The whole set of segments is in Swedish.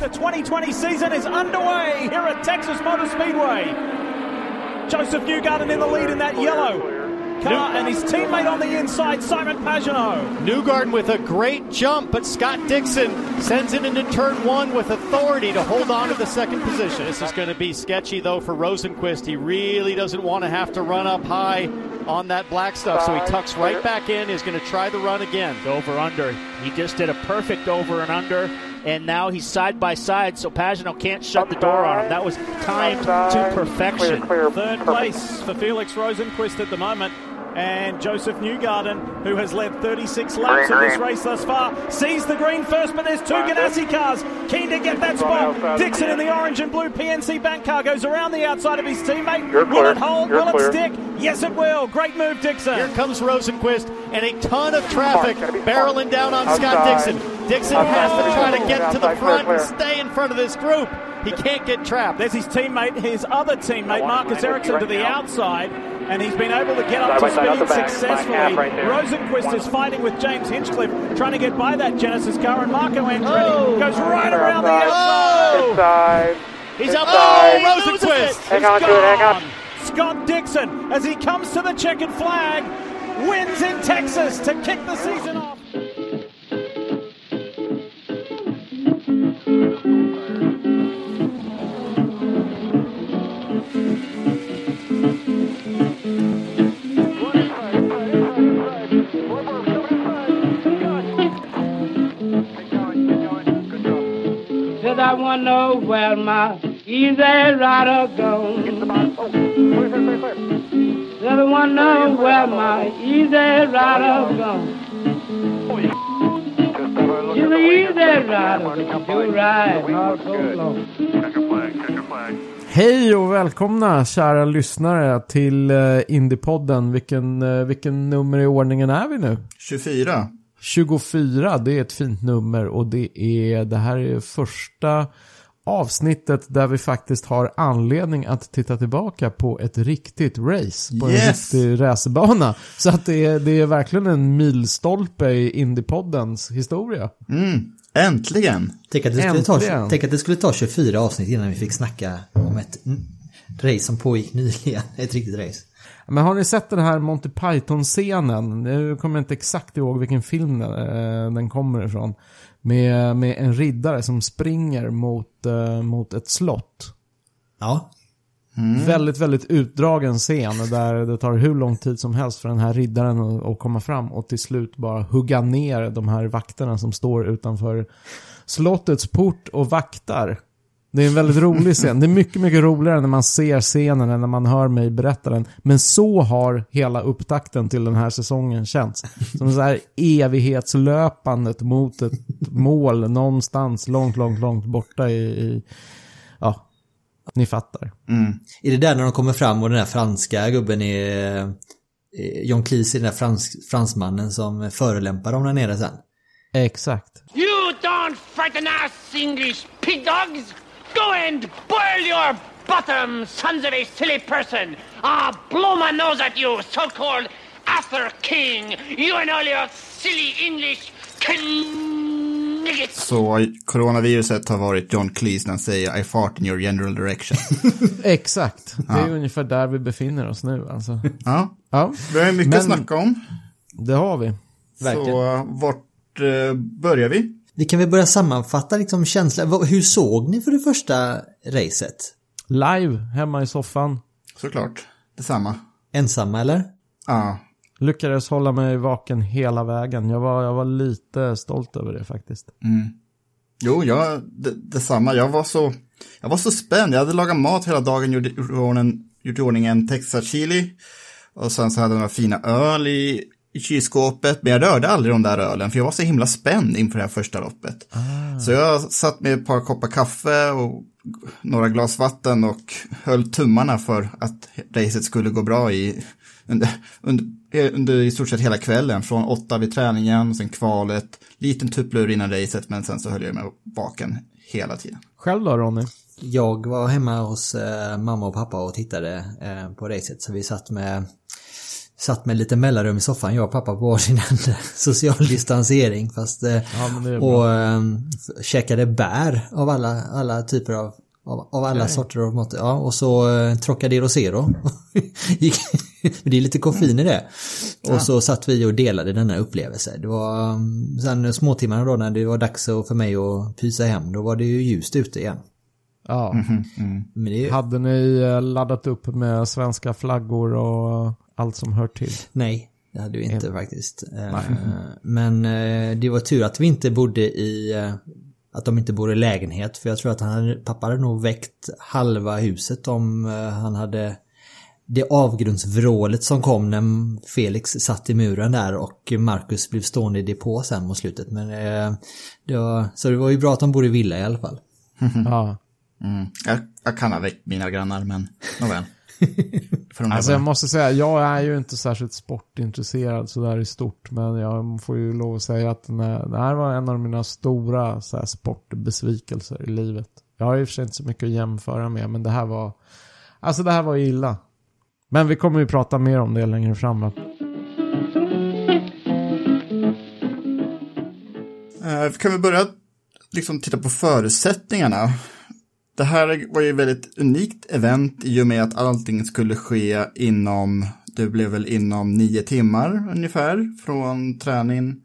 The 2020 season is underway here at Texas Motor Speedway. Joseph Newgarden in the lead in that yellow car and his teammate on the inside, Simon Pagenaud. Newgarden with a great jump, but Scott Dixon sends him into turn one with authority to hold on to the second position. This is going to be sketchy, though, for Rosenquist. He really doesn't want to have to run up high on that black stuff, so he tucks right back in. He's going to try the run again. Over under. He just did a perfect over and under, and now he's side by side, so Pagano can't shut the door on him. That was timed to perfection. Third place for Felix Rosenquist at the moment. And Joseph Newgarden, who has led 36 laps of this race thus far, sees the green first, but there's two Ganassi cars keen to get that spot. Dixon in the orange and blue PNC bank car goes around the outside of his teammate. Will it hold? Will it stick? Yes, it will. Great move, Dixon. Here comes Rosenquist and a ton of traffic barreling down on Scott Dixon. Dixon has to try to get to the front and stay in front of this group. He can't get trapped. There's his teammate, his other teammate, Marcus Ericsson, to the outside, and he's been able to get up to speed successfully. Rosenquist is fighting with James Hinchcliffe, trying to get by that Genesis car, and Marco Andretti Oh. goes right around the outside. Inside. He's up. Inside. Oh, Rosenquist. Hang on to it, hang on. Scott Dixon, as he comes to the checkered flag, wins in Texas to kick the season off. I wonder where my easy rider gone. Said I wonder where my easy rider gone. She's an easy rider, she ride not so long. Hej och välkomna kära lyssnare till uh, Indiepodden. Vilken, eh, vilken nummer i ordningen är vi nu? 24. 24, det är ett fint nummer och det är det här är första avsnittet där vi faktiskt har anledning att titta tillbaka på ett riktigt race. På en Yes! riktig racerbana. Så att det är, det är verkligen en milstolpe i Indiepoddens historia. Mm. Äntligen! Tänk att, det skulle ta, Äntligen. tänk att det skulle ta 24 avsnitt innan vi fick snacka om ett race som pågick nyligen. Ett riktigt race. Men har ni sett den här Monty Python-scenen? Nu kommer jag inte exakt ihåg vilken film den, eh, den kommer ifrån. Med, med en riddare som springer mot, eh, mot ett slott. Ja. Väldigt, väldigt utdragen scen där det tar hur lång tid som helst för den här riddaren att, att komma fram och till slut bara hugga ner de här vakterna som står utanför slottets port och vaktar. Det är en väldigt rolig scen. Det är mycket, mycket roligare när man ser scenen än när man hör mig berätta den. Men så har hela upptakten till den här säsongen känts. Som så här evighetslöpandet mot ett mål någonstans långt, långt, långt borta i, i ja, ni fattar. Är det där när de kommer fram och den där franska gubben är eh, John Cleese är den där frans, fransmannen som förolämpar dem där nere sen. Exakt. You don't frighten us, English pig dogs! Go and boil your bottom, sons of a silly person! Ah, blow my nose at you, so-called Arthur King! You and all your silly English kniggets! Så coronaviruset har varit John Cleese när han säger I fart in your general direction. Exakt. Det är ungefär där vi befinner oss nu alltså. ja, Ja, vi har mycket Men- att snacka om. det har vi. Verkligen. Så vart eh, börjar vi? Vi kan väl börja sammanfatta liksom känslan. Hur såg ni för det första racet? Live hemma i soffan. Såklart. Detsamma. Ensamma eller? Ja. Lyckades hålla mig vaken hela vägen. Jag var, jag var lite stolt över det faktiskt. Jo, jag, det, detsamma. Jag var så, jag var så spänd. Jag hade lagat mat hela dagen, gjort, gjort, ordning- gjort i ordning en Texas chili. Och sen så hade jag några fina öl i, i kylskåpet, men jag rörde aldrig de där ölen, för jag var så himla spänd inför det här första loppet. Ah. Så jag satt med ett par koppar kaffe och några glas vatten och höll tummarna för att racet skulle gå bra i, under, under, under i stort sett hela kvällen. Från åtta vid träningen, sen kvalet, liten tupplur innan racet, men sen så höll jag mig vaken hela tiden. Själv då Ronny? Jag var hemma hos eh, mamma och pappa och tittade eh, på racet så vi satt med Satt med lite mellanrum i soffan, jag och pappa på varsin ände. Social distansering fast... Eh, Ja, men det är och eh, käkade bär av alla, alla typer av av, av alla Okej. sorter och mått. Ja, och så eh, Trocadero Zero. Det är lite koffein i det. Och så satt vi och delade denna upplevelse. Det var um, sen småtimmarna då när det var dags för mig att pysa hem. Då var det ju ljust ute igen. Ja. Men det, Hade ni eh, laddat upp med svenska flaggor och allt som hör till? Nej, det hade vi inte faktiskt. Eh, Men eh, det var tur att vi inte bodde i... eh, Att de inte bor i lägenhet. För jag tror att han pappa hade nog väckt halva huset om eh, han hade... Det avgrundsvrålet som kom när Felix satt i muren där och Marcus blev stående i depå sen mot slutet. Men det var, så det var ju bra att de bor i villa i alla fall. Ja. Mm. Jag, jag kan ha väckt mina grannar, men nåväl. För de Alltså jag måste säga, jag är ju inte särskilt sportintresserad sådär i stort. Men jag får ju lov att säga att den här, det här var en av mina stora så här, sportbesvikelser i livet. Jag har och för sig inte så mycket att jämföra med, men det här var... Alltså det här var illa. Men vi kommer ju prata mer om det längre fram. va? Eh, kan vi börja liksom titta på förutsättningarna? Det här var ju ett väldigt unikt event i och med att allting skulle ske inom, det blev väl inom nio timmar ungefär från träning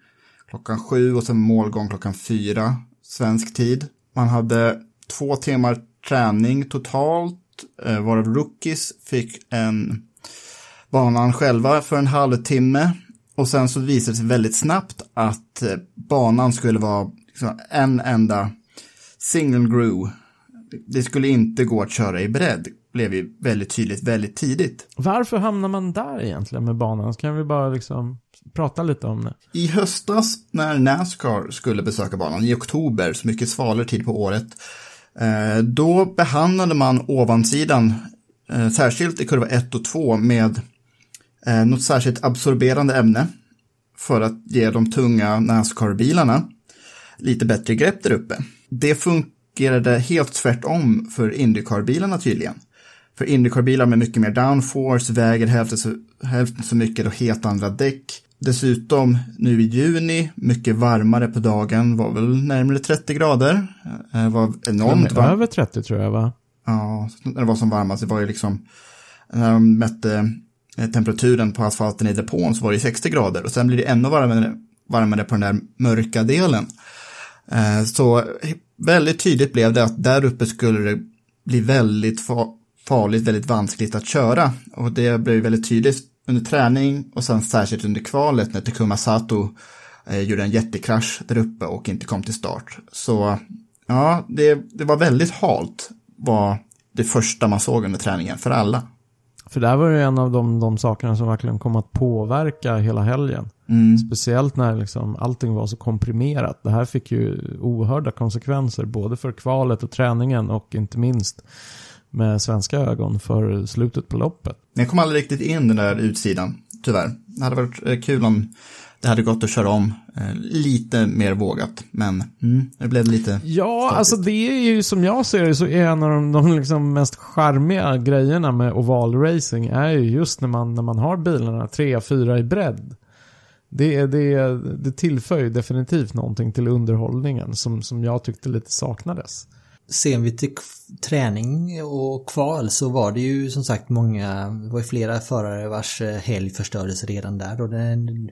klockan sju och sen målgång klockan fyra svensk tid. Man hade två timmar träning totalt, eh, varav rookies fick en banan själva för en halvtimme. Och sen så visade det sig väldigt snabbt att eh, banan skulle vara liksom en enda single groove. Det skulle inte gå att köra i bredd, blev ju väldigt tydligt väldigt tidigt. Varför hamnar man där egentligen med banan? Så kan vi bara liksom prata lite om det. I höstas när Nascar skulle besöka banan, i oktober, så mycket svalare tid på året, eh, då behandlade man ovansidan, eh, särskilt i kurva 1 och 2, med eh, något särskilt absorberande ämne för att ge de tunga Nascar-bilarna lite bättre grepp där uppe. Det fungerade helt tvärtom för Indycar-bilarna tydligen. För Indycar-bilar med mycket mer downforce väger hälften så, hälften så mycket och helt andra däck. Dessutom nu i juni, mycket varmare på dagen, var väl närmare 30 grader. Det var enormt varmt. Över 30 tror jag va? Ja, när det var som varmast, det var ju liksom, när de mätte eh, temperaturen på asfalten i depån så var det 60 grader och sen blir det ännu varmare, varmare på den där mörka delen. Eh, Så väldigt tydligt blev det att där uppe skulle det bli väldigt farligt, väldigt vanskligt att köra. Och det blev väldigt tydligt under träning och sen särskilt under kvalet när Takuma Sato eh, gjorde en jättekrasch där uppe och inte kom till start. Så ja, det, det var väldigt halt var det första man såg under träningen för alla. För där var det en av de, de sakerna som verkligen kom att påverka hela helgen. Speciellt när liksom allting var så komprimerat. Det här fick ju oerhörda konsekvenser både för kvalet och träningen och inte minst med svenska ögon för slutet på loppet. Jag kom aldrig riktigt in den där utsidan, tyvärr. Det hade varit eh, kul om det hade gått att köra om eh, lite mer vågat, men mm, det blev lite... Ja, Stadigt. alltså det är ju som jag ser det så är en av de, de liksom mest charmiga grejerna med ovalracing är ju just när man, när man har bilarna 3-4 i bredd. Det, det, det tillför ju definitivt någonting till underhållningen som, som jag tyckte lite saknades. Ser vi till träning och kval så var det ju som sagt många, det var ju flera förare vars eh, helg förstördes redan där. Och den,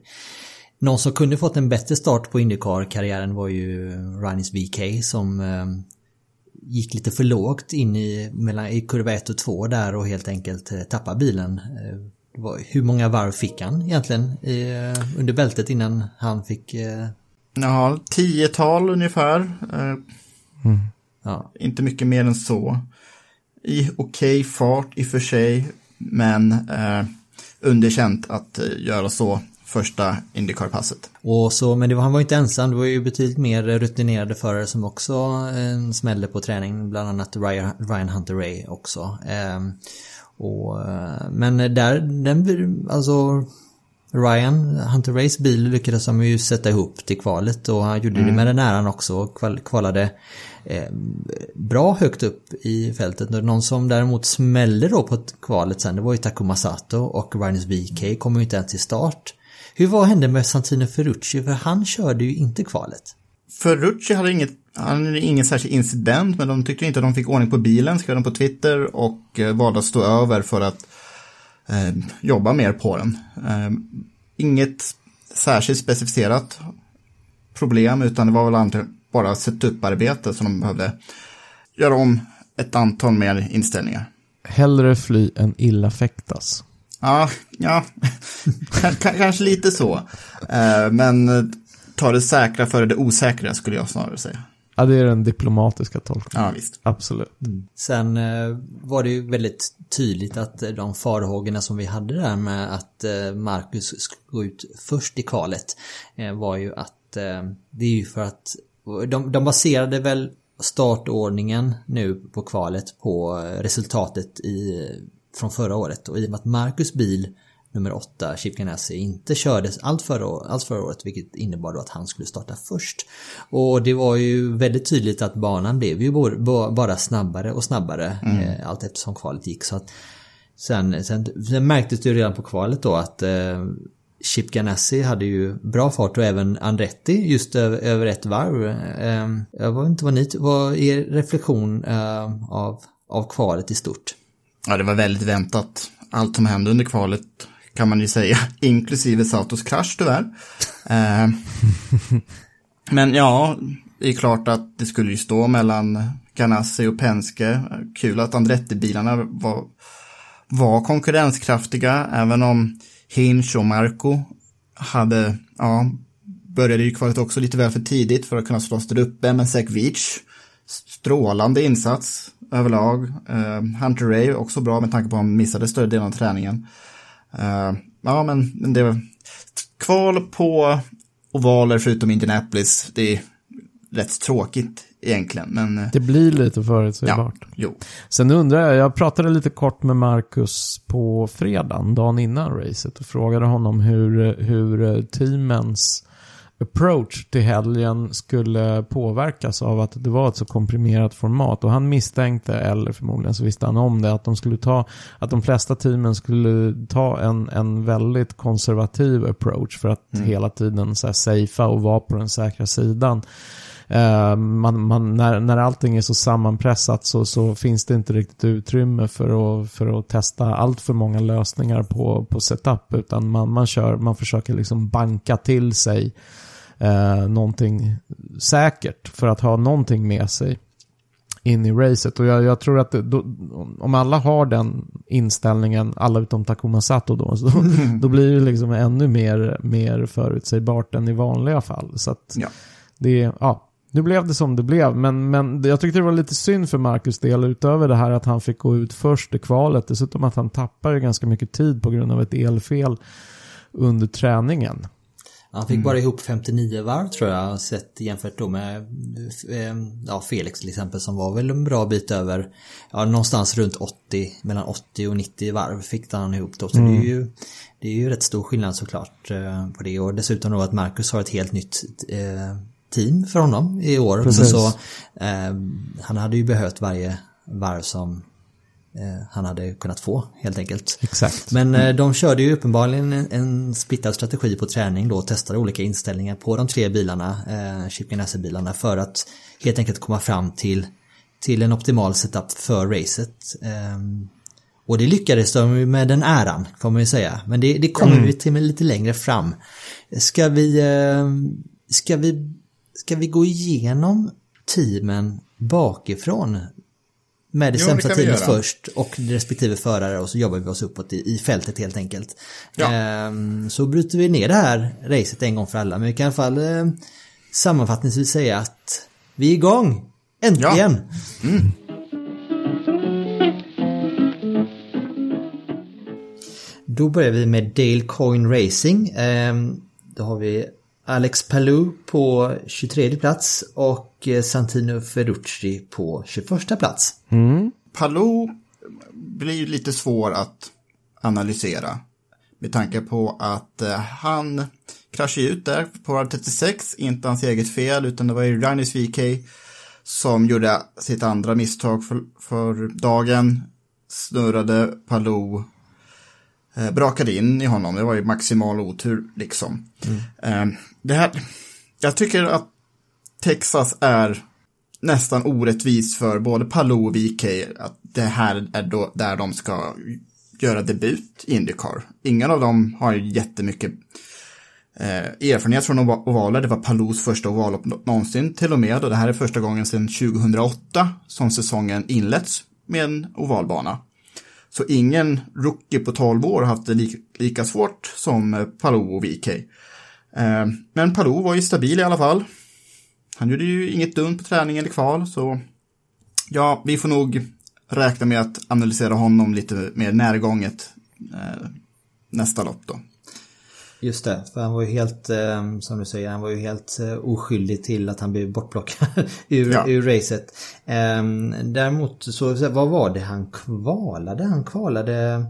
någon som kunde fått en bättre start på Indycar-karriären var ju Ryannis VK som eh, gick lite för lågt in i, mellan, i kurva 1 och 2 där och helt enkelt eh, tappade bilen. Eh, hur många varv fick han egentligen i, eh, under bältet innan han fick... Eh, Ja, tiotal ungefär. Eh, ja. inte mycket mer än så. I okej fart i och för sig, men eh, underkänt att eh, göra så första Indycar-passet. Och så, men det var, han var inte ensam, det var ju betydligt mer rutinerade förare som också eh, smällde på träning, bland annat Ryan, Ryan Hunter Ray också. Eh, och, eh, men där, den, alltså Ryan, Hunter Rays bil lyckades han ju sätta ihop till kvalet och han gjorde mm. det med den äran också och kval, kvalade eh, bra högt upp i fältet. Någon som däremot smällde då på kvalet sen det var ju Takuma Sato och Ryan's VK kom ju inte ens till start. Hur var hände med Santino Ferrucci? För han körde ju inte kvalet. Ferrucci hade inget han ingen särskild incident, men de tyckte inte att de fick ordning på bilen, skrev de på Twitter och eh, valde att stå över för att eh, jobba mer på den. Eh, inget särskilt specificerat problem, utan det var väl bara setup-arbete som de behövde göra om ett antal mer inställningar. Hellre fly än illa fäktas. Ja, ja. kanske lite så. Eh, men ta det säkra före det osäkra skulle jag snarare säga. Ja, det är den diplomatiska tolkningen. Ja, visst. Absolut. Mm. Sen eh, var det ju väldigt tydligt att de farhågorna som vi hade där med att eh, Marcus skulle gå ut först i kvalet eh, var ju att eh, det är ju för att de, de baserade väl startordningen nu på kvalet på resultatet i, från förra året och i och med att Marcus bil nummer 8, Chip Ganassi, inte kördes allt förra, allt förra året vilket innebar då att han skulle starta först. Och det var ju väldigt tydligt att banan blev ju bara snabbare och snabbare mm. eh, allt eftersom kvalet gick. Så att sen, sen, sen märktes det ju redan på kvalet då att eh, Chip Ganassi hade ju bra fart och även Andretti just över, över ett varv. Eh, jag vet inte vad ni, vad er reflektion eh, av, av kvalet i stort? Ja, det var väldigt väntat. Allt som hände under kvalet kan man ju säga, inklusive Sautos krasch tyvärr. Eh, men ja, det är klart att det skulle ju stå mellan Ganassi och Penske. Kul att Andretti-bilarna var, var konkurrenskraftiga, även om Hinch och Marco hade, ja, började ju kvalet också lite väl för tidigt för att kunna slåss där uppe, men Sekvic, strålande insats överlag. Uh, Hunter Ray också bra med tanke på att han missade större delen av träningen. Uh, ja, men det var kval på ovaler förutom Indianapolis. Det är rätt tråkigt egentligen. Men, eh, det blir lite förutsägbart. Ja, jo. Sen undrar jag, jag pratade lite kort med Marcus på fredagen, dagen innan racet, och frågade honom hur, hur teamens approach till helgen skulle påverkas av att det var ett så komprimerat format. Och han misstänkte, eller förmodligen så visste han om det, att de skulle ta, att de flesta teamen skulle ta en, en väldigt konservativ approach för att mm. hela tiden så här safea och vara på den säkra sidan. Uh, man, man, när, när allting är så sammanpressat så, så finns det inte riktigt utrymme för att, för att testa allt för många lösningar på, på setup. Utan man, man, kör, man försöker liksom banka till sig eh, någonting säkert för att ha någonting med sig in i racet. Och jag, jag tror att det, då, om alla har den inställningen, alla utom Takuma Sato då, så, då blir det liksom ännu mer, mer förutsägbart än i vanliga fall. Så att ja. det, ja, nu blev det som det blev, men, men jag tyckte det var lite synd för Marcus del, utöver det här att han fick gå ut först i kvalet, dessutom att han tappade ganska mycket tid på grund av ett elfel under träningen. Han fick mm. bara ihop 59 varv tror jag, sett jämfört då med eh, ja, Felix till exempel som var väl en bra bit över, ja någonstans runt 80, mellan 80 och 90 varv fick han ihop då. Så mm. det, är ju, det är ju rätt stor skillnad såklart eh, på det och dessutom då att Marcus har ett helt nytt eh, team för honom i år. Precis. Så eh, han hade ju behövt varje varv som han hade kunnat få helt enkelt. Exakt. Men eh, de körde ju uppenbarligen en, en splittad strategi på träning då och testade olika inställningar på de tre bilarna, eh, Chip för att helt enkelt komma fram till, till en optimal setup för racet. Eh, och det lyckades de med den äran, får man ju säga. Men det, det kommer mm. vi till lite längre fram. Ska vi, eh, ska vi, ska vi gå igenom teamen bakifrån med det jo, sämsta det teamet först och respektive förare och så jobbar vi oss uppåt i, i fältet helt enkelt. Ja. Ehm, så bryter vi ner det här racet en gång för alla. Men vi kan i alla fall eh, sammanfattningsvis säga att vi är igång! Äntligen! Ja. Mm. då börjar vi med Dale Coin Racing. Eh, då har vi Alex Palou på 23 plats och eh, Santino Ferrucci på 21 plats. Palou blir ju lite svår att analysera. Med tanke på att eh, han kraschade ut där på rad 36, inte hans eget fel, utan det var ju Rainis VK som gjorde sitt andra misstag för, för dagen. Snurrade Palou, eh, brakade in i honom, det var ju maximal otur liksom. Eh, det här, jag tycker att Texas är nästan orättvist för både Palou och VK att det här är då där de ska göra debut i Indycar. Ingen av dem har ju jättemycket eh, erfarenhet från ovaler. Det var Palous första ovallopp någonsin till och med och det här är första gången sedan 2008 som säsongen inletts med en ovalbana. Så ingen rookie på 12 år har haft det lika svårt som eh, Palou och VK. Eh, men Palou var ju stabil i alla fall. Han gjorde ju inget dumt på träning eller kval, så ja, vi får nog räkna med att analysera honom lite mer närgånget eh, nästa lopp då. Just det, för han var ju helt, eh, som du säger, han var ju helt oskyldig till att han blev bortplockad ur, Ja. ur racet. Eh, däremot så, vad var det han kvalade? Han kvalade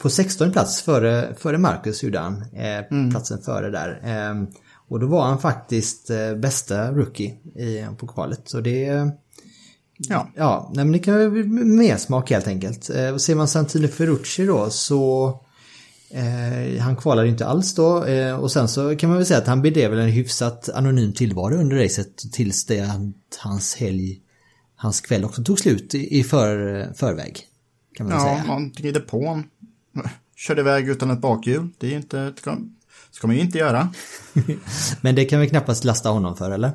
på 16 plats före, före Marcus gjorde han. Eh, Platsen före där. Eh, och då var han faktiskt eh, bästa rookie i, på kvalet. Så det... Ja, Ja, nej men det kan vara mer smak helt enkelt. Eh, och ser man Santino Ferrucci då så eh, han kvalade inte alls då eh, och sen så kan man väl säga att han bedrev en hyfsat anonym tillvaro under racet tills det att hans helg, hans kväll också tog slut i, i för, förväg. Kan man ja säga. glider på en. Körde iväg utan ett bakhjul. Det är inte, ska, man ju inte göra. Men det kan vi knappast lasta honom för eller?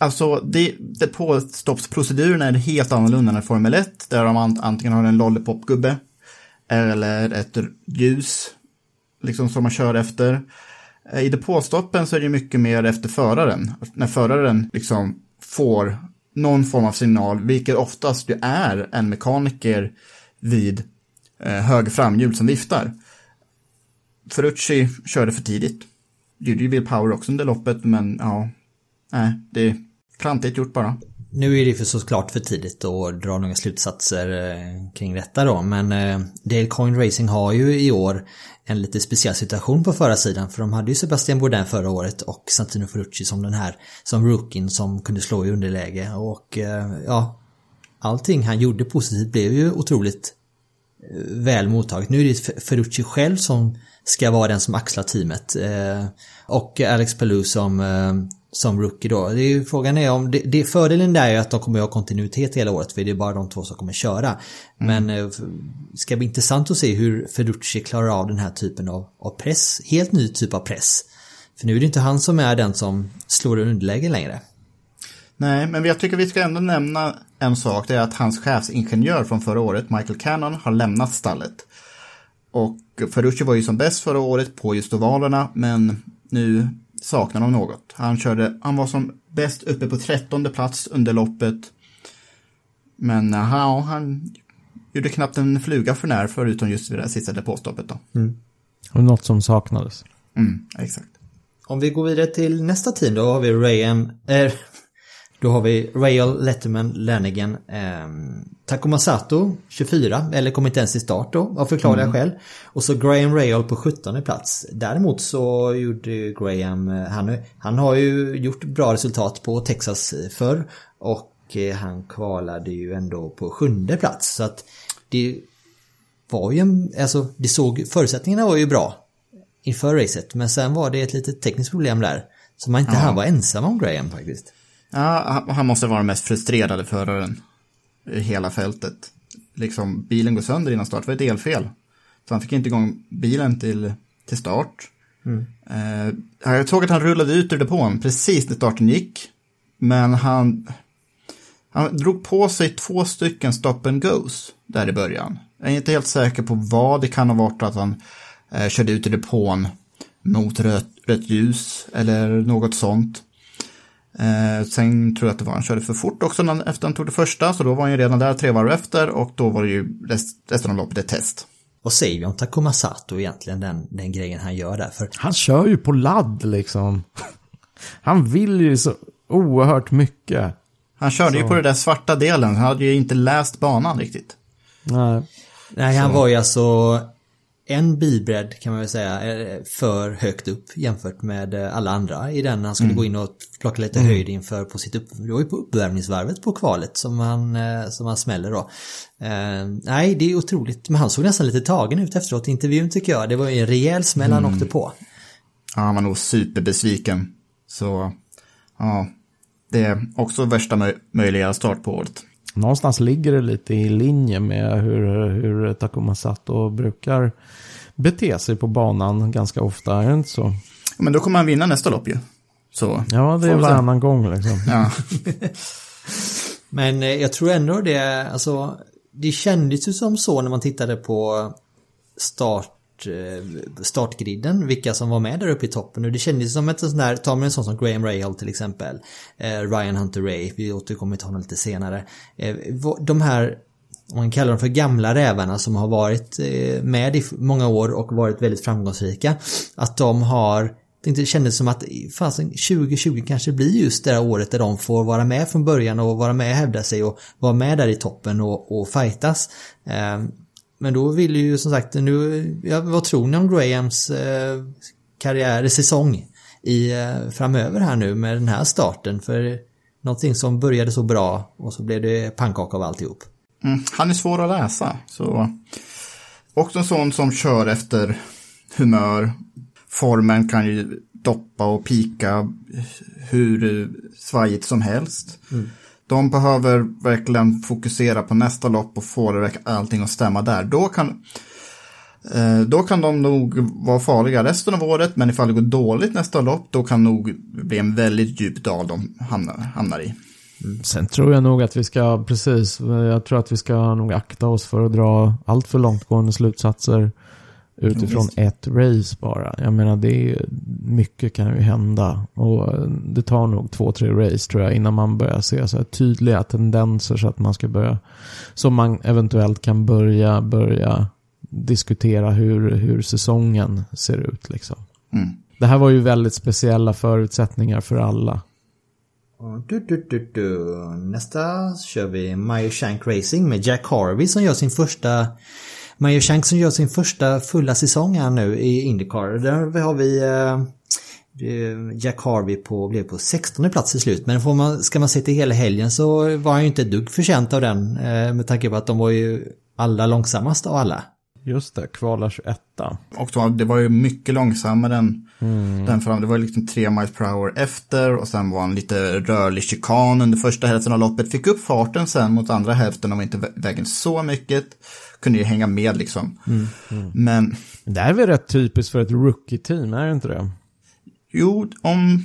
Alltså, det, det påstoppsproceduren är helt annorlunda än Formel 1, där de ant- antingen har en lollipopgubbe eller ett ljus, liksom som man kör efter. Eh, I depåstoppen så är det mycket mer efter föraren, när föraren liksom får någon form av signal, vilket oftast ju är en mekaniker vid Eh, hög framhjul som viftar. Ferrucci körde för tidigt. Gjorde ju Bill Power också under loppet, men ja, nej, det är klantigt gjort bara. Nu är det för såklart för tidigt att dra några slutsatser eh, kring detta då men eh, Dale Coin Racing har ju i år en lite speciell situation på förarsidan för de hade ju Sebastian Bourdin förra året och Santino Ferrucci som den här som rookien som kunde slå i underläge och ja allting han gjorde positivt blev ju otroligt väl mottaget. Nu är det Ferrucci själv som ska vara den som axlar teamet. Eh, och Alex Palou som, eh, som rookie då. Det är ju, frågan är om, det, det, fördelen där är att de kommer att ha kontinuitet hela året för det är bara de två som kommer köra. Men eh, f- ska bli intressant att se hur Ferrucci klarar av den här typen av, av press. Helt ny typ av press. För nu är det inte han som är den som slår underläge längre. Nej, men jag tycker vi ska ändå nämna en sak. Det är att hans chefsingenjör från förra året, Michael Cannon, har lämnat stallet. Och Ferrucci var ju som bäst förra året på just ovalerna, men nu saknar de något. Han, körde, han var som bäst uppe på trettonde plats under loppet. Men ja, han gjorde knappt en fluga för när, förutom just vid det här sista depåstoppet då. Och något som saknades. Mm, exakt. Om vi går vidare till nästa team då har vi Rayam, eh, då har vi Rail Letterman Lanigan eh, Takuma Sato 24, eller kom inte ens till start då av förklarliga skäl. Och så Graham Rail på 17 plats. Däremot så gjorde Graham, eh, han, han har ju gjort bra resultat på Texas förr och eh, han kvalade ju ändå på sjunde plats. Så att det var ju en, alltså det såg, förutsättningarna var ju bra inför racet. Men sen var det ett litet tekniskt problem där. Så man inte han var ensam om Graham faktiskt. Ja, han- måste vara den mest frustrerade föraren i hela fältet. Liksom, bilen går sönder innan start, det var ett elfel. Så han fick inte igång bilen till, till start. Eh, jag såg att han rullade ut ur depån precis när starten gick. Men han, han drog på sig två stycken stop and goes där i början. Jag är inte helt säker på vad det kan ha varit att han eh, körde ut ur depån mot rött, rött ljus eller något sånt. Eh, sen tror jag att det var han körde för fort också när, efter han tog det första, så då var han ju redan där tre varv efter och då var det ju rest, resten av loppet ett test. Vad säger vi om Takuma Sato egentligen, den, den grejen han gör där? För Han kör ju på ladd liksom. Han vill ju så oerhört mycket. Han körde ju på den där svarta delen, han hade ju inte läst banan riktigt. Nej. Nej, han var ju alltså en bilbredd kan man väl säga för högt upp jämfört med eh, alla andra i den han skulle gå in och plocka lite höjd inför på sitt upp, det var ju på uppvärmningsvarvet på kvalet som han, eh, som han smäller då. Eh, nej, det är otroligt, men han såg nästan lite tagen ut efteråt i intervjun tycker jag. Det var ju en rejäl smäll han åkte på. Ja, han var nog superbesviken. Så, ja, det är också värsta möj möjliga start på året. Någonstans ligger det lite i linje med hur, hur Takuma Sato brukar bete sig på banan ganska ofta, är det inte så? Men då kommer han vinna nästa lopp ju. Så, Ja, det är varannan gång liksom. ja. Men eh, jag tror ändå det, alltså det kändes ju som så när man tittade på start, Eh, startgriden, vilka som var med där uppe i toppen. Och det kändes som ett sånt där, ta med en sån som Graham Rahal till exempel, eh, Ryan Hunter Ray, vi återkommer till honom lite senare. Eh, de här, om man kallar dem för gamla rävarna som har varit eh, med i många år och varit väldigt framgångsrika, att de har det kändes som att fasen, 2020 kanske blir just det här året där de får vara med från början och vara med och hävda sig och vara med där i toppen och, och fightas. Eh, men då vill ju som sagt nu, ja, vad tror ni om Grahams eh, karriär, säsong i, eh, framöver här nu med den här starten? För någonting som började så bra och så blev det pannkaka av alltihop. Mm, han är svår att läsa. Så. Också en sån som kör efter humör. Formen kan ju doppa och pika hur svajigt som helst. De behöver verkligen fokusera på nästa lopp och få det allting att stämma där. Då kan, eh, då kan de nog vara farliga resten av året, men ifall det går dåligt nästa lopp, då kan nog bli en väldigt djup dal de hamnar, hamnar i. Mm, sen tror jag nog att vi ska, precis, jag tror att vi ska nog akta oss för att dra allt för långtgående slutsatser utifrån ett race bara. Jag menar, det är, mycket kan ju hända. Och det tar nog två, tre race tror jag innan man börjar se så här tydliga tendenser så att man ska börja, så man eventuellt kan börja, börja diskutera hur, hur säsongen ser ut liksom. Mm. Det här var ju väldigt speciella förutsättningar för alla. Du, du, du, du. Nästa kör vi Meyer Shank Racing med Jack Harvey som gör sin första Meyer Shank som gör sin första fulla säsong här nu i Indycar. Där har vi eh, eh, Jack Harvey på, blev på 16 plats till slut. Men får man, ska man se till hela helgen så var han ju inte ett dugg förtjänt av den. Eh, med tanke på att de var ju alla långsammast av alla. Just det, kvala 21. Och det var ju mycket långsammare än den fram. Det var liksom tre miles per hour efter och sen var en lite rörlig chikan under första hälften av loppet. Fick upp farten sen mot andra hälften om inte vä- vägen så mycket. Kunde ju hänga med liksom. Men Det här är väl rätt typiskt för ett rookie-team, är det inte det? jo, om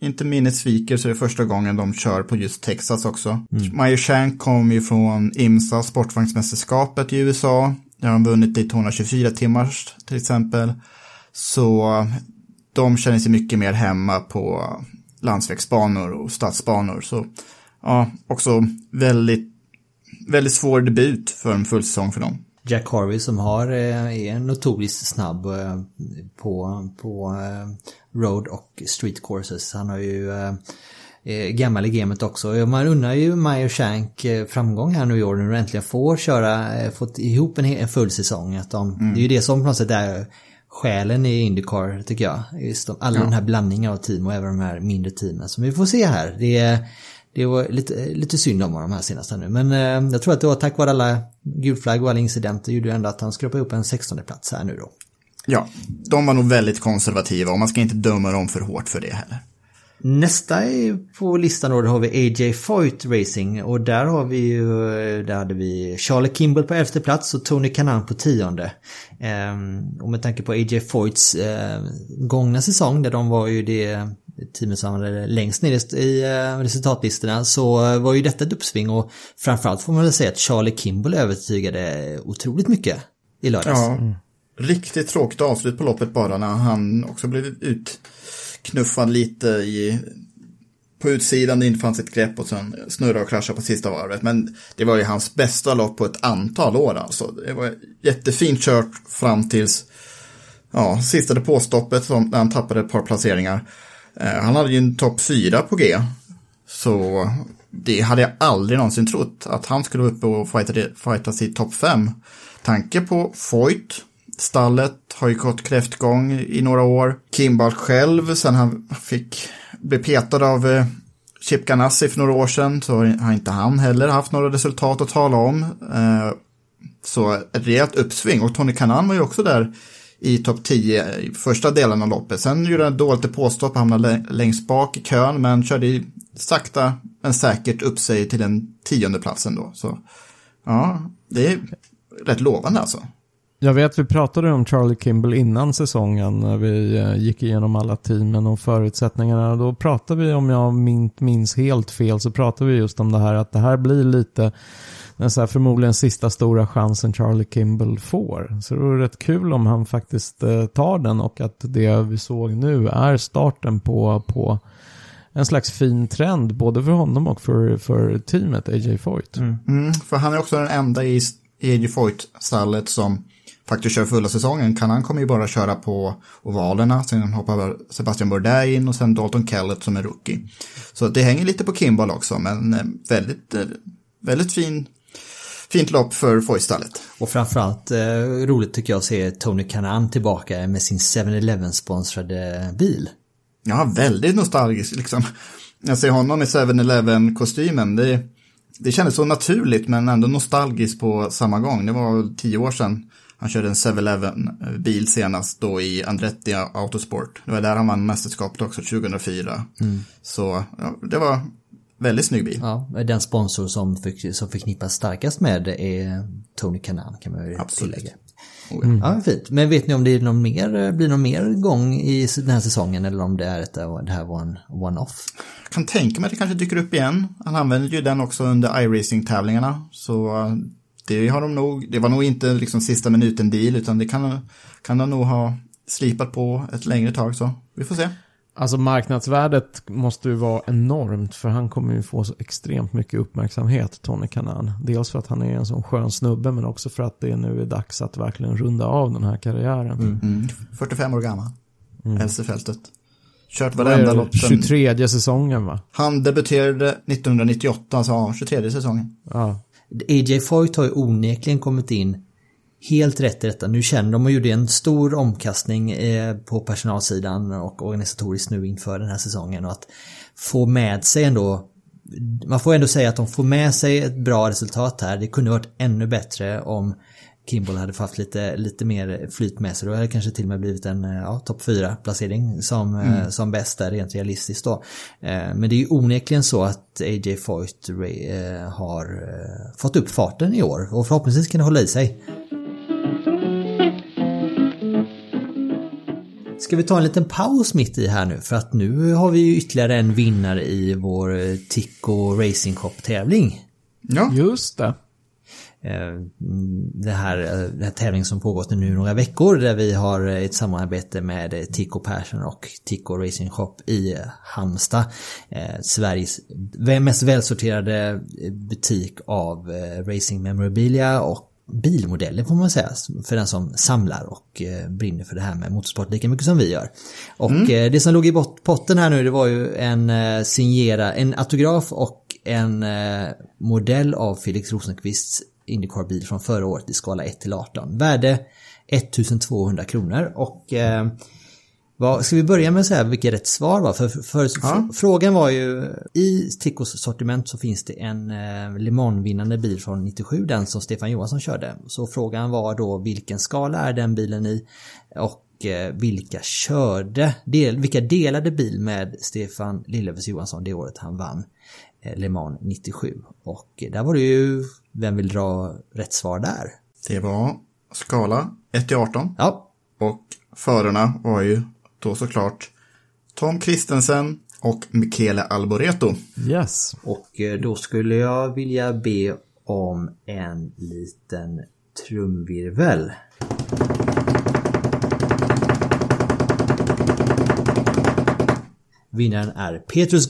inte minnet sviker så är det första gången de kör på just Texas också. Mm. Meyer Shank kom ju från IMSA, sportvagnsmästerskapet i USA. Där de vunnit Daytona 24 timmars till exempel. Så de känner sig mycket mer hemma på landsvägsbanor och stadsbanor. Så ja, också väldigt, väldigt svår debut för en full säsong för dem. Jack Harvey som har, eh, är notoriskt snabb eh, på, på eh, road och street courses. Han har ju gammal i gamet också. Ja, Man undrar ju Meyer Shank framgång här nu i år när de äntligen får köra, fått ihop en, en full säsong. Att de, Det är ju det som på något sätt är själen i Indycar tycker jag. Just de, alla den här blandningen av team och även de här mindre teamen som vi får se här. Det är, det var lite, lite synd om honom här senaste nu. Men eh, jag tror att det var tack vare alla gulflagg och alla incidenter gjorde ändå att han skrapade upp en 16 plats här nu då. Ja, de var nog väldigt konservativa och man ska inte döma dem för hårt för det heller. Nästa på listan då, då har vi AJ Foyt Racing och där har vi ju, där hade vi Charlie Kimball på elfte plats och Tony Kanan på tionde. Ehm, och med tanke på AJ Foyts eh, gångna säsong där de var ju det teamet som var längst ner i eh, resultatlistorna så var ju detta ett uppsving och framförallt får man väl säga att Charlie Kimball övertygade otroligt mycket i lördags. Ja, riktigt tråkigt avslut på loppet bara när han också blev utknuffad lite i på utsidan, det inte fanns ett grepp och sen snurra och krascha på sista varvet. Men det var ju hans bästa lopp på ett antal år alltså. Det var jättefint kört fram tills ja, sista depåstoppet som, när han tappade ett par placeringar. Eh, han hade ju en topp 4 på G. Så det hade jag aldrig någonsin trott att han skulle vara uppe och fighta i topp 5. Tanke på Foyt, stallet har ju gått kräftgång i några år. Kimball själv, sen han fick bli petad av eh, Chip Ganassi för några år sedan så har inte han heller haft några resultat att tala om. Eh, så ett rejält uppsving och Tony Kanan var ju också där i topp 10 i första delen av loppet. Sen gjorde han dåligt påstopp, hamnade längst bak i kön men körde i sakta men säkert upp sig till den tionde platsen då. Så ja, det är rätt lovande alltså. Jag vet vi pratade om Charlie Kimball innan säsongen när vi eh, gick igenom alla teamen och förutsättningarna. Då pratade vi, om jag minns helt fel, så pratade vi just om det här att det här blir lite den så här förmodligen sista stora chansen Charlie Kimball får. Så det vore rätt kul om han faktiskt eh, tar den och att det vi såg nu är starten på, på en slags fin trend både för honom och för, för teamet AJ Foyt. Mm. Mm, för han är också den enda i, i AJ Foyt-stallet som faktiskt kör fulla säsongen. Kan han kommer ju bara köra på ovalerna, sen hoppar Sebastian Bourdais in och sen Dalton Kellett som är rookie. Så det hänger lite på Kimball också, men eh, väldigt, eh, väldigt fin fint lopp för Foystallet. Och framförallt eh, roligt tycker jag att se Tony Kanan tillbaka med sin 7-Eleven sponsrade bil. Ja, väldigt nostalgisk liksom. Jag ser honom i 7-Eleven kostymen. Det, det kändes så naturligt men ändå nostalgiskt på samma gång. Det var tio år sedan han körde en 7-Eleven bil senast då i Andretti Autosport. Det var där han vann mästerskapet också 2004. Mm. Så ja, det var Väldigt snygg bil. Ja, den sponsor som, för, som förknippas starkast med det är Tony Kanan kan man Absolut. tillägga. Oh, mm. Ja, fint. Men vet ni om det någon mer, blir någon mer gång i den här säsongen eller om det, är ett, det här var en one-off? Jag kan tänka mig att det kanske dyker upp igen. Han använder ju den också under iRacing-tävlingarna. Så det har de nog, det var nog inte liksom sista minuten deal utan det kan, kan de nog ha slipat på ett längre tag så vi får se. Alltså marknadsvärdet måste ju vara enormt för han kommer ju få så extremt mycket uppmärksamhet, Tony Kanan. Dels för att han är en sån skön snubbe men också för att det nu är dags att verkligen runda av den här karriären. Mm. Mm. 45 år gammal, mm. äldste fältet. Kört varenda lopp. 23 säsongen va? Han debuterade 1998, alltså ja, 23 säsongen. Ja. AJ Foyt har ju onekligen kommit in helt rätt i detta. Nu känner de och gjorde en stor omkastning eh, på personalsidan och organisatoriskt nu inför den här säsongen och att få med sig ändå man får ändå säga att de får med sig ett bra resultat här. Det kunde varit ännu bättre om Kimball hade haft lite, lite mer flyt med sig. Då hade det kanske till och med blivit en eh, ja, topp 4 placering som, eh, mm. som bäst där rent realistiskt då. Men det är ju onekligen så att AJ Foyt har fått upp farten i år och förhoppningsvis kan det hålla i sig. Ska vi ta en liten paus mitt i här nu för att nu har vi ju ytterligare en vinnare i vår Tico Racing Cup tävling. Ja, just det. Eh, det här, eh, den här tävlingen som pågått nu några veckor där vi har ett samarbete med Tico Persson och Tico Racing Shop i Halmstad. Eh, Sveriges mest välsorterade butik av racing memorabilia och bilmodeller får man säga för den som samlar och eh, brinner för det här med motorsport lika mycket som vi gör. Och mm. Eh, det som låg i potten här nu det var ju en eh, signera, en autograf och en modell av Felix Rosenqvists Indycar-bil från förra året i skala 1 till 18. Värde 1200 kronor och vad, ska vi börja med att säga vilket rätt svar var? För, för ja. frågan var ju, i Ticcos sortiment så finns det en eh, Le Mans-vinnande bil från 97, den som Stefan Johansson körde. Så frågan var då vilken skala är den bilen i? Och eh, vilka körde, del, vilka delade bil med Stefan Lillövers Johansson det året han vann eh, Le Mans 97? Och där var det ju, vem vill dra rätt svar där? Det var skala 1 till 18. Ja. Och förarna var ju då såklart Tom Kristensen och Michele Alboreto. Yes. Och eh, då skulle jag vilja be om en liten trumvirvel. Vinnaren är Petrus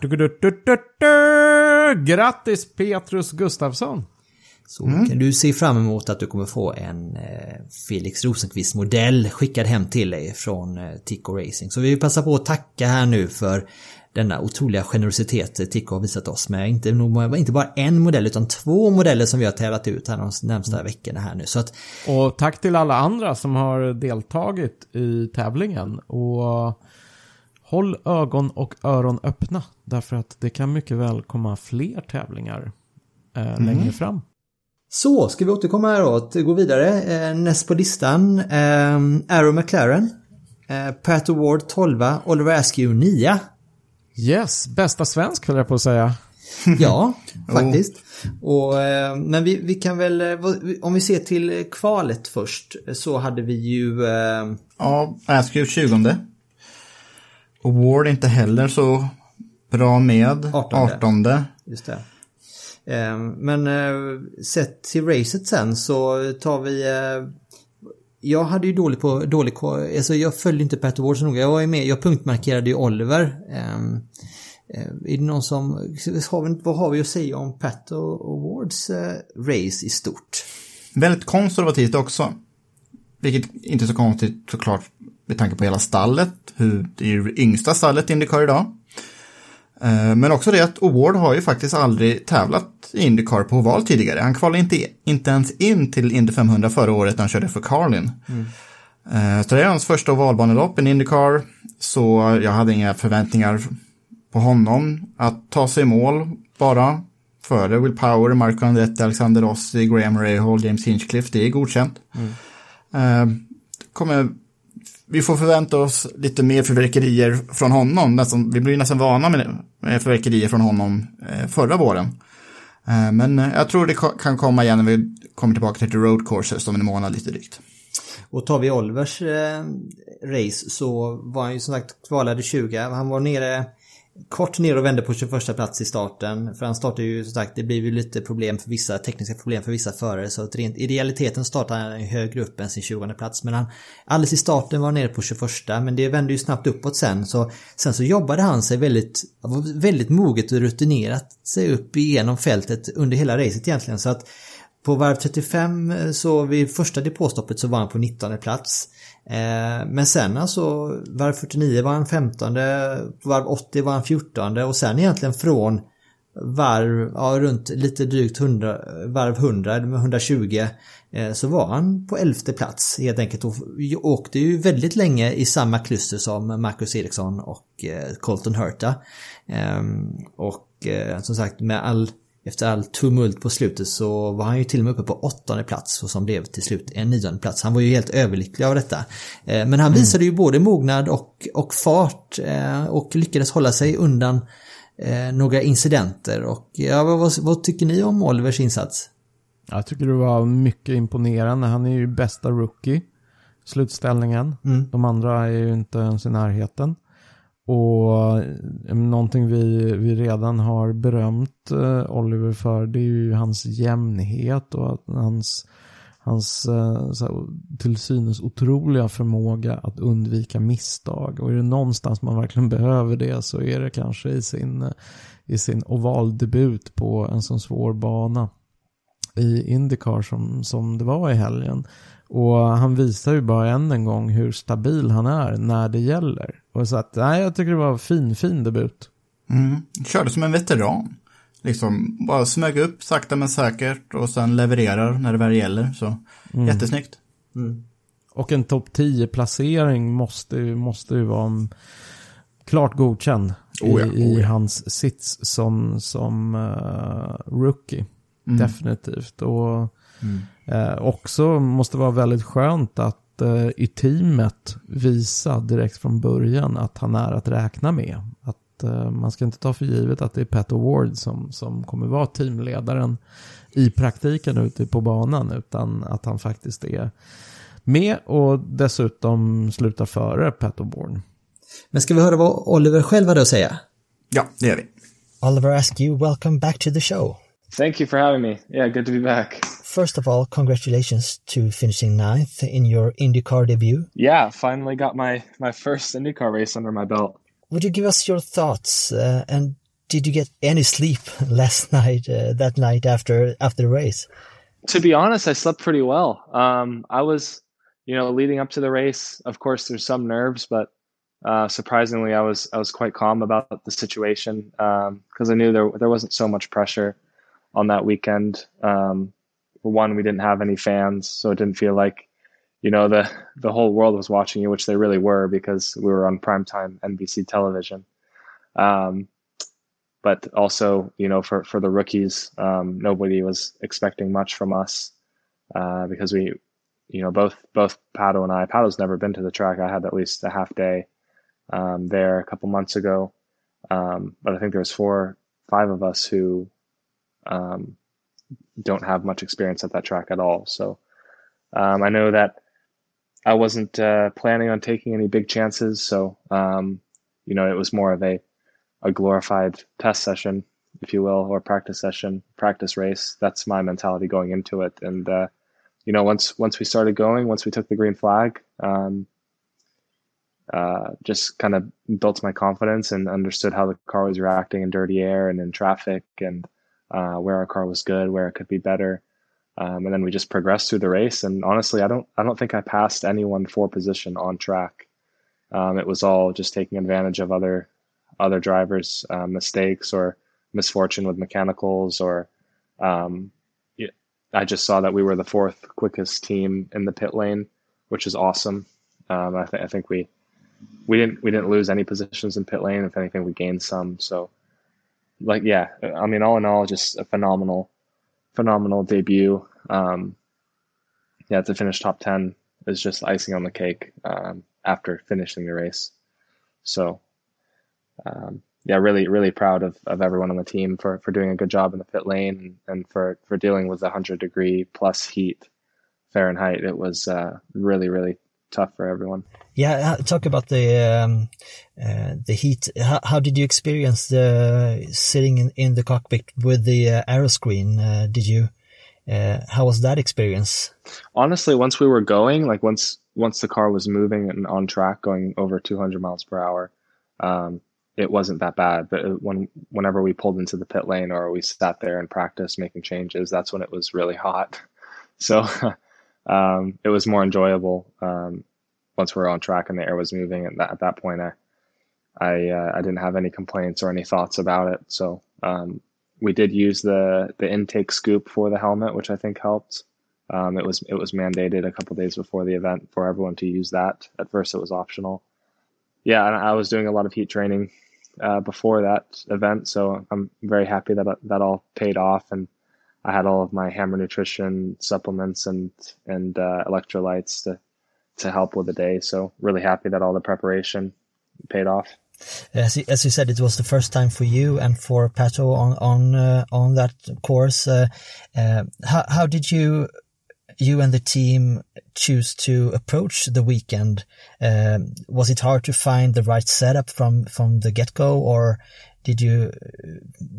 du, du, du, du. Grattis Petrus Gustafsson! Så kan du se fram emot att du kommer få en eh, Felix Rosenqvist-modell skickad hem till dig från eh, Tico Racing. Så vi vill passa på att tacka här nu för denna otroliga generositet Tico har visat oss med inte, inte bara en modell utan två modeller som vi har tävlat ut här de närmsta veckorna här nu. Så att Och tack till alla andra som har deltagit i tävlingen. Och håll ögon och öron öppna. Därför att det kan mycket väl komma fler tävlingar eh, längre fram. Så, ska vi återkomma här då? Att Gå vidare. Eh, näst på listan, eh, Arrow McLaren. Eh, Pat Award 12, Oliver Askew 9. Yes, bästa svensk höll jag på att säga. Ja, faktiskt. Och, eh, men vi, vi kan väl, eh, om vi ser till kvalet först, så hade vi ju... Eh, Ja, Askew 20. Och Ward inte heller så bra med. 18. 18. just det. Ehm, men eh, sett till racet sen så tar vi... Eh, jag hade ju dålig på, dålig alltså jag följde inte Pat Ward så noga. Jag var ju med, jag punktmarkerade ju Oliver. Ehm, eh, är det någon som, har vi, vad har vi att säga om Pat Awards race i stort? Väldigt konservativt också. Vilket inte är så konstigt såklart med tanke på hela stallet. Hur det är ju yngsta stallet i Indycar idag. Eh, Men också det att Award har ju faktiskt aldrig tävlat i Indycar på oval tidigare. Han kvalade inte, inte ens in till Indy 500 förra året när han körde för Carlin. Eh, Så det är hans första ovalbanelopp i Indycar. Så jag hade inga förväntningar på honom att ta sig i mål bara. Före Will Power, Marco Andretti, Alexander Rossi, Graham Rahal, James Hinchcliffe. Det är godkänt. Eh, kommer, vi får förvänta oss lite mer förverkerier från honom. Nästan, vi blir nästan vana med, eh, förverkerier från honom eh, förra våren. Eh, men jag tror det kan komma igen när vi kommer tillbaka till road courses om en månad lite drygt. Och tar vi Olivers eh, race så var han ju som sagt kvalade 20. Han var nere kort ner och vände på 21 plats i starten. För han startade ju som sagt, det blir ju lite problem för vissa, tekniska problem för vissa förare. Så att rent, i realiteten startade han högre upp än sin 20 plats. Men han, alldeles i starten var han nere på 21 men det vände ju snabbt uppåt sen. Så sen så jobbade han sig väldigt, väldigt moget och rutinerat sig upp igenom fältet under hela racet egentligen. Så att på varv 35 eh, så vid första depåstoppet så var han på 19 plats. Eh, men sen alltså varv 49 var han 15, varv 80 var han 14 och sen egentligen från varv, ja runt lite drygt 100, varv 100, eller 120 så var han på 11 plats helt enkelt och åkte ju väldigt länge i samma kluster som Marcus Eriksson och eh, Colton Hurta. Ehm, och eh, som sagt med all efter all tumult på slutet så var han ju till och med uppe på åttonde plats och som blev till slut en nionde plats. Han var ju helt överlycklig av detta. Eh, Men han visade ju både mognad och, och fart eh, och lyckades hålla sig undan eh, några incidenter. Och ja, vad, vad, tycker ni om Olivers insats? Jag tycker det var mycket imponerande. Han är ju bästa rookie. Slutställningen. De andra är ju inte ens i närheten. Och eh, någonting vi, vi redan har berömt eh, Oliver för det är ju hans jämnhet och att hans, hans eh, så här, till synes otroliga förmåga att undvika misstag. Och är det någonstans man verkligen behöver det så är det kanske i sin, eh, i sin ovaldebut på en sån svår bana i Indycar som, som det var i helgen. Och han visar ju bara än en gång hur stabil han är när det gäller. Och så att, nej, jag tycker det var fin, fin debut. Mm. Körde som en veteran. Liksom bara smög upp sakta men säkert och sen levererar när det väl gäller. Så jättesnyggt. Och en topp 10-placering måste, ju- måste ju vara en, klart godkänd Oh ja, i, i oh ja. hans sits som, som eh, rookie. Definitivt. Och eh, också måste vara väldigt skönt att eh, i teamet visa direkt från början att han är att räkna med. Att eh, man ska inte ta för givet att det är Pat Award som, som kommer vara teamledaren i praktiken ute på banan utan att han faktiskt är med och dessutom slutar före Pat O'Born. Men ska vi höra vad Oliver själv hade att säga? Ja, det gör vi. Oliver Askew, welcome back to the show. Thank you for having me. Yeah, good to be back. First of all, congratulations to finishing ninth in your IndyCar debut. Yeah, finally got my my first IndyCar race under my belt. would you give us your thoughts? Uh, and did you get any sleep last night? Uh, that night after after the race? To be honest, I slept pretty well. Um, I was, you know, leading up to the race. Of course, there's some nerves, but uh, surprisingly, I was I was quite calm about the situation because um, I knew there there wasn't so much pressure on that weekend. Um, for one, we didn't have any fans, so it didn't feel like you know the the whole world was watching you, which they really were because we were on primetime NBC television. Um, but also, you know, for for the rookies, um, nobody was expecting much from us uh, because we, you know, both both Pato and I. Pato's never been to the track. I had at least a half day um, there a couple months ago, um, but I think there was four, five of us who um, don't have much experience at that track at all. So um, I know that I wasn't uh, planning on taking any big chances. So um, you know, it was more of a a glorified test session, if you will, or practice session, practice race. That's my mentality going into it. And uh, you know, once once we started going, once we took the green flag, um, uh, just kind of built my confidence and understood how the car was reacting in dirty air and in traffic, and uh, where our car was good, where it could be better. Um, and then we just progressed through the race. And honestly, I don't I don't think I passed anyone for position on track. Um, it was all just taking advantage of other other drivers' uh, mistakes or misfortune with mechanicals, or um, I just saw that we were the fourth quickest team in the pit lane, which is awesome. Um, I, th- I, think we we didn't we didn't lose any positions in pit lane. If anything, we gained some. So, like, yeah, I mean, all in all, just a phenomenal, phenomenal debut. Um, yeah, to finish top ten is just icing on the cake um, after finishing the race. So um, yeah, really, really proud of, of everyone on the team for, for doing a good job in the pit lane and, and for, for dealing with the 100 degree plus heat Fahrenheit. It was uh, really, really tough for everyone. Yeah, uh, talk about the um, uh, the heat. How, how, did you experience the sitting in, in the cockpit with the uh, aero screen? Uh, did you? Uh, how was that experience? Honestly, once we were going, like once once the car was moving and on track, going over 200 miles per hour, um, it wasn't that bad. But when whenever we pulled into the pit lane or we sat there and practiced making changes, that's when it was really hot. So um, it was more enjoyable um, once we were on track and the air was moving. And that, at that point, I I, uh, I didn't have any complaints or any thoughts about it. So um, we did use the the intake scoop for the helmet, which I think helped. Um, it was it was mandated a couple days before the event for everyone to use that. At first, it was optional. Yeah, I was doing a lot of heat training uh, before that event. So I'm very happy that that all paid off, and I had all of my Hammer Nutrition supplements and and uh, electrolytes to to help with the day. So really happy that all the preparation paid off. As you, as you said, it was the first time for you and for Pato on on uh, on that course. Uh, uh, how how did you you and the team choose to approach the weekend? Um, was it hard to find the right setup from from the get go, or did you?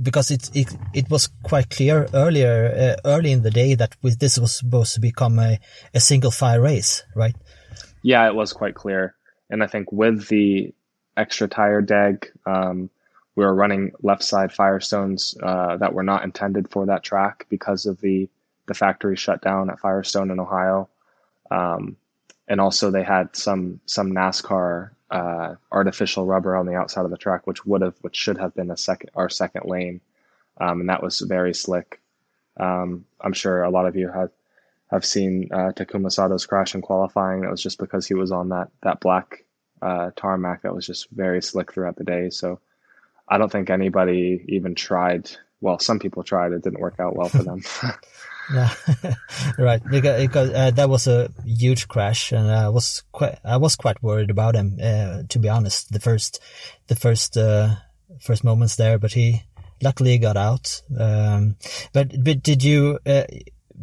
Because it it, it was quite clear earlier uh, early in the day that this was supposed to become a, a single fire race, right? Yeah, it was quite clear, and I think with the extra tire deg. Um, we were running left side Firestones uh, that were not intended for that track because of the the factory shut down at Firestone in Ohio. Um, and also they had some some NASCAR uh, artificial rubber on the outside of the track, which would have which should have been a second our second lane, um, and that was very slick. Um, I'm sure a lot of you have have seen uh, Takuma Sato's crash in qualifying. That was just because he was on that that black uh, tarmac that was just very slick throughout the day. So I don't think anybody even tried. Well, some people tried. It didn't work out well for them. Yeah, right. Because, because uh, that was a huge crash, and I was quite I was quite worried about him. Uh, to be honest, the first the first uh, first moments there, but he luckily got out. Um, but but did you? Uh,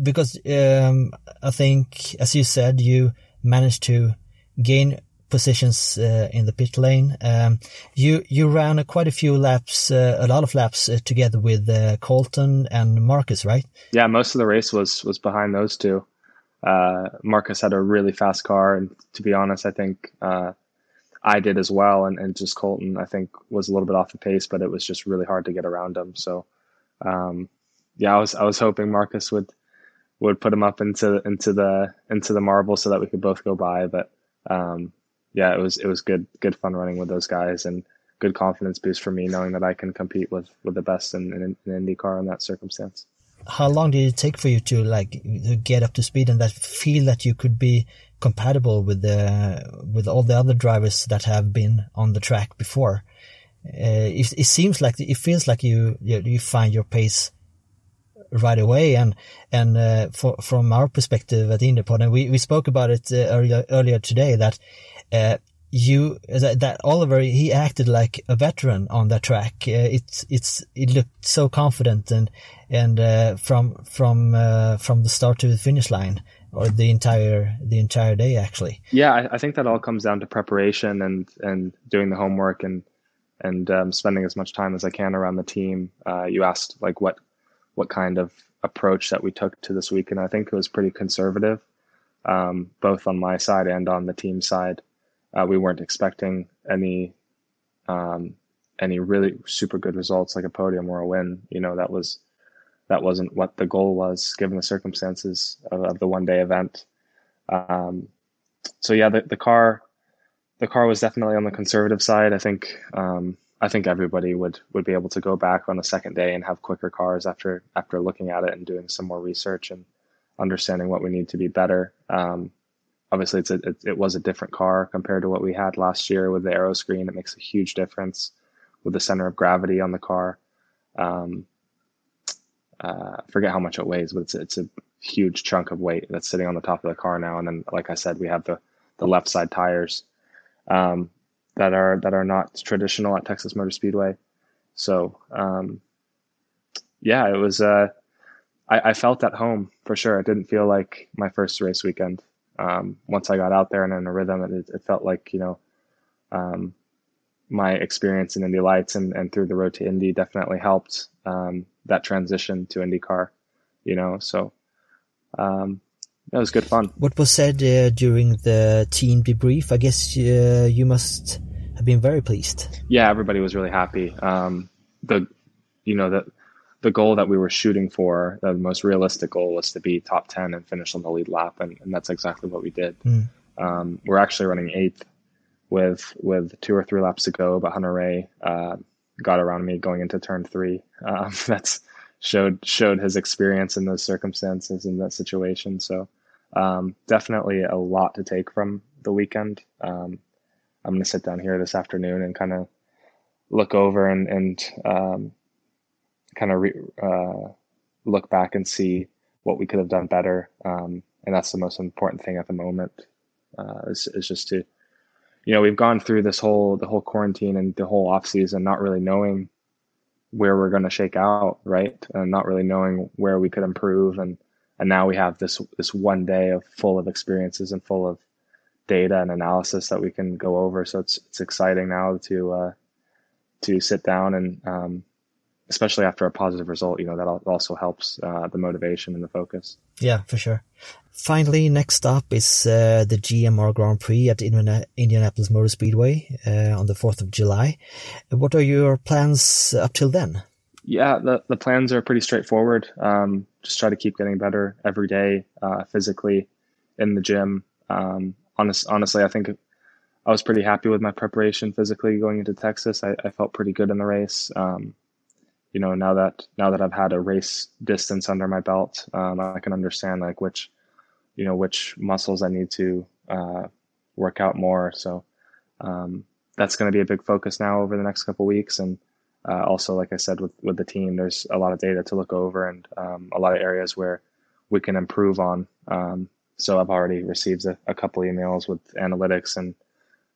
because um, I think, as you said, you managed to gain positions uh, in the pit lane. Um, you you ran quite a few laps, uh, a lot of laps uh, together with uh, Colton and Marcus, right? Yeah, most of the race was was behind those two. Marcus had a really fast car, and to be honest, I think I did as well, and, and just Colton I think was a little bit off the pace, but it was just really hard to get around him. So um, yeah, I was I was hoping Marcus would would put him up into into the into the marble so that we could both go by, but um, yeah, it was it was good good fun running with those guys and good confidence boost for me knowing that I can compete with with the best in, in, in IndyCar in that circumstance. How long did it take for you to like to get up to speed and that feel that you could be compatible with the with all the other drivers that have been on the track before? Uh, it, it seems like it feels like you you, find your pace right away. And and uh, for, from our perspective at Indypod, and we, we spoke about it uh, earlier earlier today that uh, you that, that, Oliver he acted like a veteran on that track. Uh, it's it's it looked so confident and and uh, from from uh, from the start to the finish line or the entire the entire day actually. Yeah, I, I think that all comes down to preparation and and doing the homework and and um, spending as much time as I can around the team. Uh, you asked like what what kind of approach that we took to this week, and I think it was pretty conservative, um, both on my side and on the team side. Uh, we weren't expecting any um, any really super good results like a podium or a win. You know that was that wasn't what the goal was given the circumstances of, of the one day event. Um, so yeah, the, the car the car was definitely on the conservative side. I think um, I think everybody would would be able to go back on the second day and have quicker cars after after looking at it and doing some more research and understanding what we need to be better. Um, obviously, it's a, it, it, was a different car compared to what we had last year with the aero screen. It makes a huge difference with the center of gravity on the car. Um, uh, forget how much it weighs, but it's it's a huge chunk of weight that's sitting on the top of the car now. And then, like I said, we have the the left side tires. Um, that are that are not traditional at Texas Motor Speedway. So um, yeah, it was. Uh, I, I, felt at home for sure. It didn't feel like my first race weekend. Um, once I got out there and in a rhythm, it, it felt like you know um, my experience in Indy Lights and, and through the road to Indy definitely helped um, that transition to IndyCar. You know, so um, it was good fun. What was said uh, during the team debrief? I guess uh, you must have been very pleased. Yeah, everybody was really happy. Um, the, you know, the the goal that we were shooting for, the most realistic goal was to be top ten and finish on the lead lap, and, and that's exactly what we did. Mm. Um, we're actually running eighth with with two or three laps to go, but Hunter-Reay uh, got around me going into turn three. Um, that's showed showed his experience in those circumstances in that situation. So um, definitely a lot to take from the weekend. Um, I'm going to sit down here this afternoon and kind of look over and, and um, kind of re- uh, look back and see what we could have done better. Um, and that's the most important thing at the moment uh, is, is just to, you know, we've gone through this whole, the whole quarantine and the whole off season, not really knowing where we're going to shake out. Right. And not really knowing where we could improve. And, and now we have this, this one day of full of experiences and full of data and analysis that we can go over. So it's it's exciting now to uh, to sit down and um, especially after a positive result, you know that also helps uh, the motivation and the focus. Yeah, for sure. Finally, next up is uh, the GMR Grand Prix at Indianapolis Motor Speedway uh, on the 4th of July. What are your plans up till then? Yeah, the, the plans are pretty straightforward. Um, just try to keep getting better every day uh, physically in the gym. Um, honest, honestly, I think I was pretty happy with my preparation physically going into Texas. I, I felt pretty good in the race. Um, you know, now that now that I've had a race distance under my belt, um, I can understand like which, you know, which muscles I need to uh, work out more. So um, that's going to be a big focus now over the next couple weeks. And uh, also, like I said, with with the team, there's a lot of data to look over and um, a lot of areas where we can improve on. Um, so I've already received a, a couple emails with analytics and